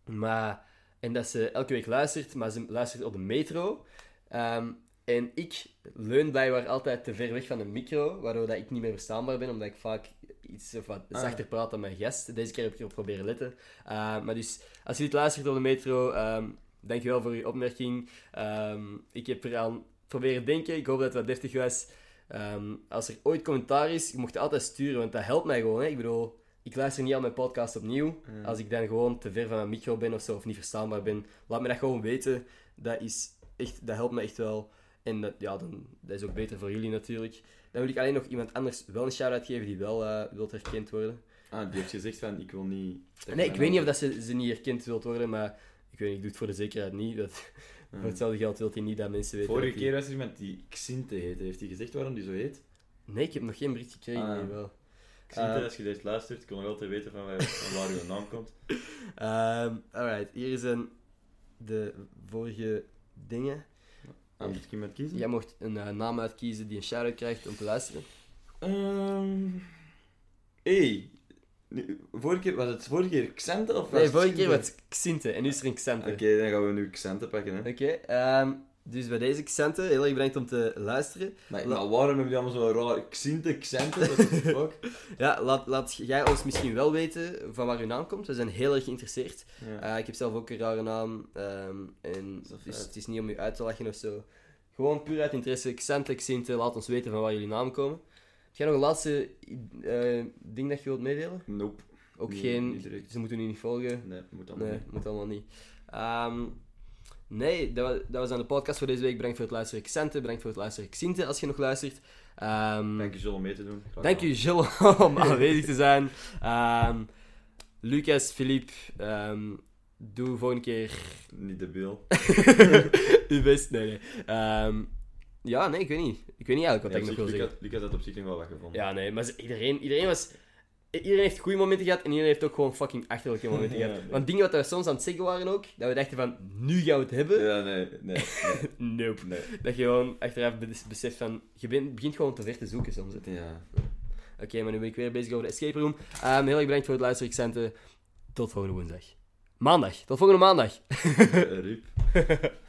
A: maar, en dat ze elke week luistert, maar ze luistert op de metro. Ehm, en ik leun blijkbaar altijd te ver weg van de micro, waardoor dat ik niet meer verstaanbaar ben, omdat ik vaak iets of wat
B: Ah.
A: zachter praat dan mijn gast. Deze keer heb ik erop proberen letten. Eh, maar dus, als je dit luistert op de metro, ehm dankjewel voor uw opmerking. Ehm, ik heb eraan proberen denken. Ik hoop dat het wat deftig was. Ehm, als er ooit commentaar is, je mocht het altijd sturen, want dat helpt mij gewoon. Hè. Ik bedoel, ik luister niet al mijn podcast opnieuw.
B: Ja.
A: Als ik dan gewoon te ver van mijn micro ben of zo, of niet verstaanbaar ben, laat me dat gewoon weten. Dat, is echt, dat helpt me echt wel. En dat, ja, dan, dat is ook beter voor jullie natuurlijk. Dan wil ik alleen nog iemand anders wel een shout-out geven die wel eh wilt herkend worden.
B: Ah, die heeft gezegd van, ik wil niet...
A: Nee, ik weet niet of dat ze, ze niet herkend wilt worden, maar ik weet niet, ik doe het voor de zekerheid niet. Dat. Voor hetzelfde geld wil hij niet dat mensen weten.
B: Vorige keer was er iemand die Xinte heette. Heeft hij gezegd waarom die zo heet?
A: Nee, ik heb nog geen bericht gekregen.
B: Ah.
A: nee, wel.
B: Xinte,
A: Eh.
B: als je dit luistert, kon nog altijd weten van waar, van waar uw naam komt.
A: Ehm, alright, hier zijn de vorige dingen.
B: Ah, moet ik iemand kiezen?
A: Jij mocht een eh, naam uitkiezen die een shout-out krijgt om te luisteren.
B: Ehm hey. Nu, vorige keer, was het vorige keer Xante of was
A: Nee,
B: het
A: vorige keer was het Xinte en nu is er een Xante.
B: Oké, dan gaan we nu Xante pakken. Hè.
A: Oké, ehm, dus bij deze Xante, heel erg bedankt om te luisteren.
B: Maar, maar waarom hebben die allemaal zo raar Xinte, Xante? The fuck?
A: Ja, laat, laat jij ons misschien wel weten van waar uw naam komt. We zijn heel erg geïnteresseerd.
B: Ja.
A: Eh, ik heb zelf ook een rare naam. ehm, en dus het is niet om u uit te lachen of zo. Gewoon puur uit interesse. Xante, Xinte, laat ons weten van waar jullie namen komen. Heb jij nog een laatste eh, ding dat je wilt meedelen?
B: Nope.
A: Ook
B: Nee,
A: geen... Ze moeten nu niet volgen.
B: Nee, moet allemaal
A: Nee,
B: niet.
A: moet allemaal niet. Ehm, nee, dat, wa- dat was aan de podcast voor deze week. Bedankt voor het luisteren, Xente. Bedankt voor het luisteren, Xinte, als je nog luistert. Ehm,
B: Dank je zo om mee te doen.
A: Dank u, Gilles, om aanwezig te zijn. Ehm, Lucas, Philippe, ehm, doe volgende keer
B: Niet debiel.
A: uw best. Nee, nee. Ja, nee, ik weet niet. Ik weet niet eigenlijk wat
B: Nee,
A: ik nog
B: op
A: wil zeggen.
B: Lucas, had op zich nog wel wat gevonden.
A: Ja, nee, maar iedereen, iedereen was... Iedereen heeft goede momenten gehad en iedereen heeft ook gewoon fucking achterlijke momenten gehad.
B: nee.
A: Want dingen wat we soms aan het zeggen waren ook, dat we dachten van, nu gaan we het hebben.
B: Ja, nee, nee, nee.
A: Nope.
B: nee.
A: Dat je gewoon achteraf be- beseft van, je bent- begint gewoon te ver te zoeken soms. hè.
B: Ja.
A: Oké, maar nu ben ik weer bezig over de escape room. Ehm, heel erg bedankt voor het luisteren, Xente. Tot volgende woensdag. Maandag. Tot volgende maandag.
B: Eh, Ruud.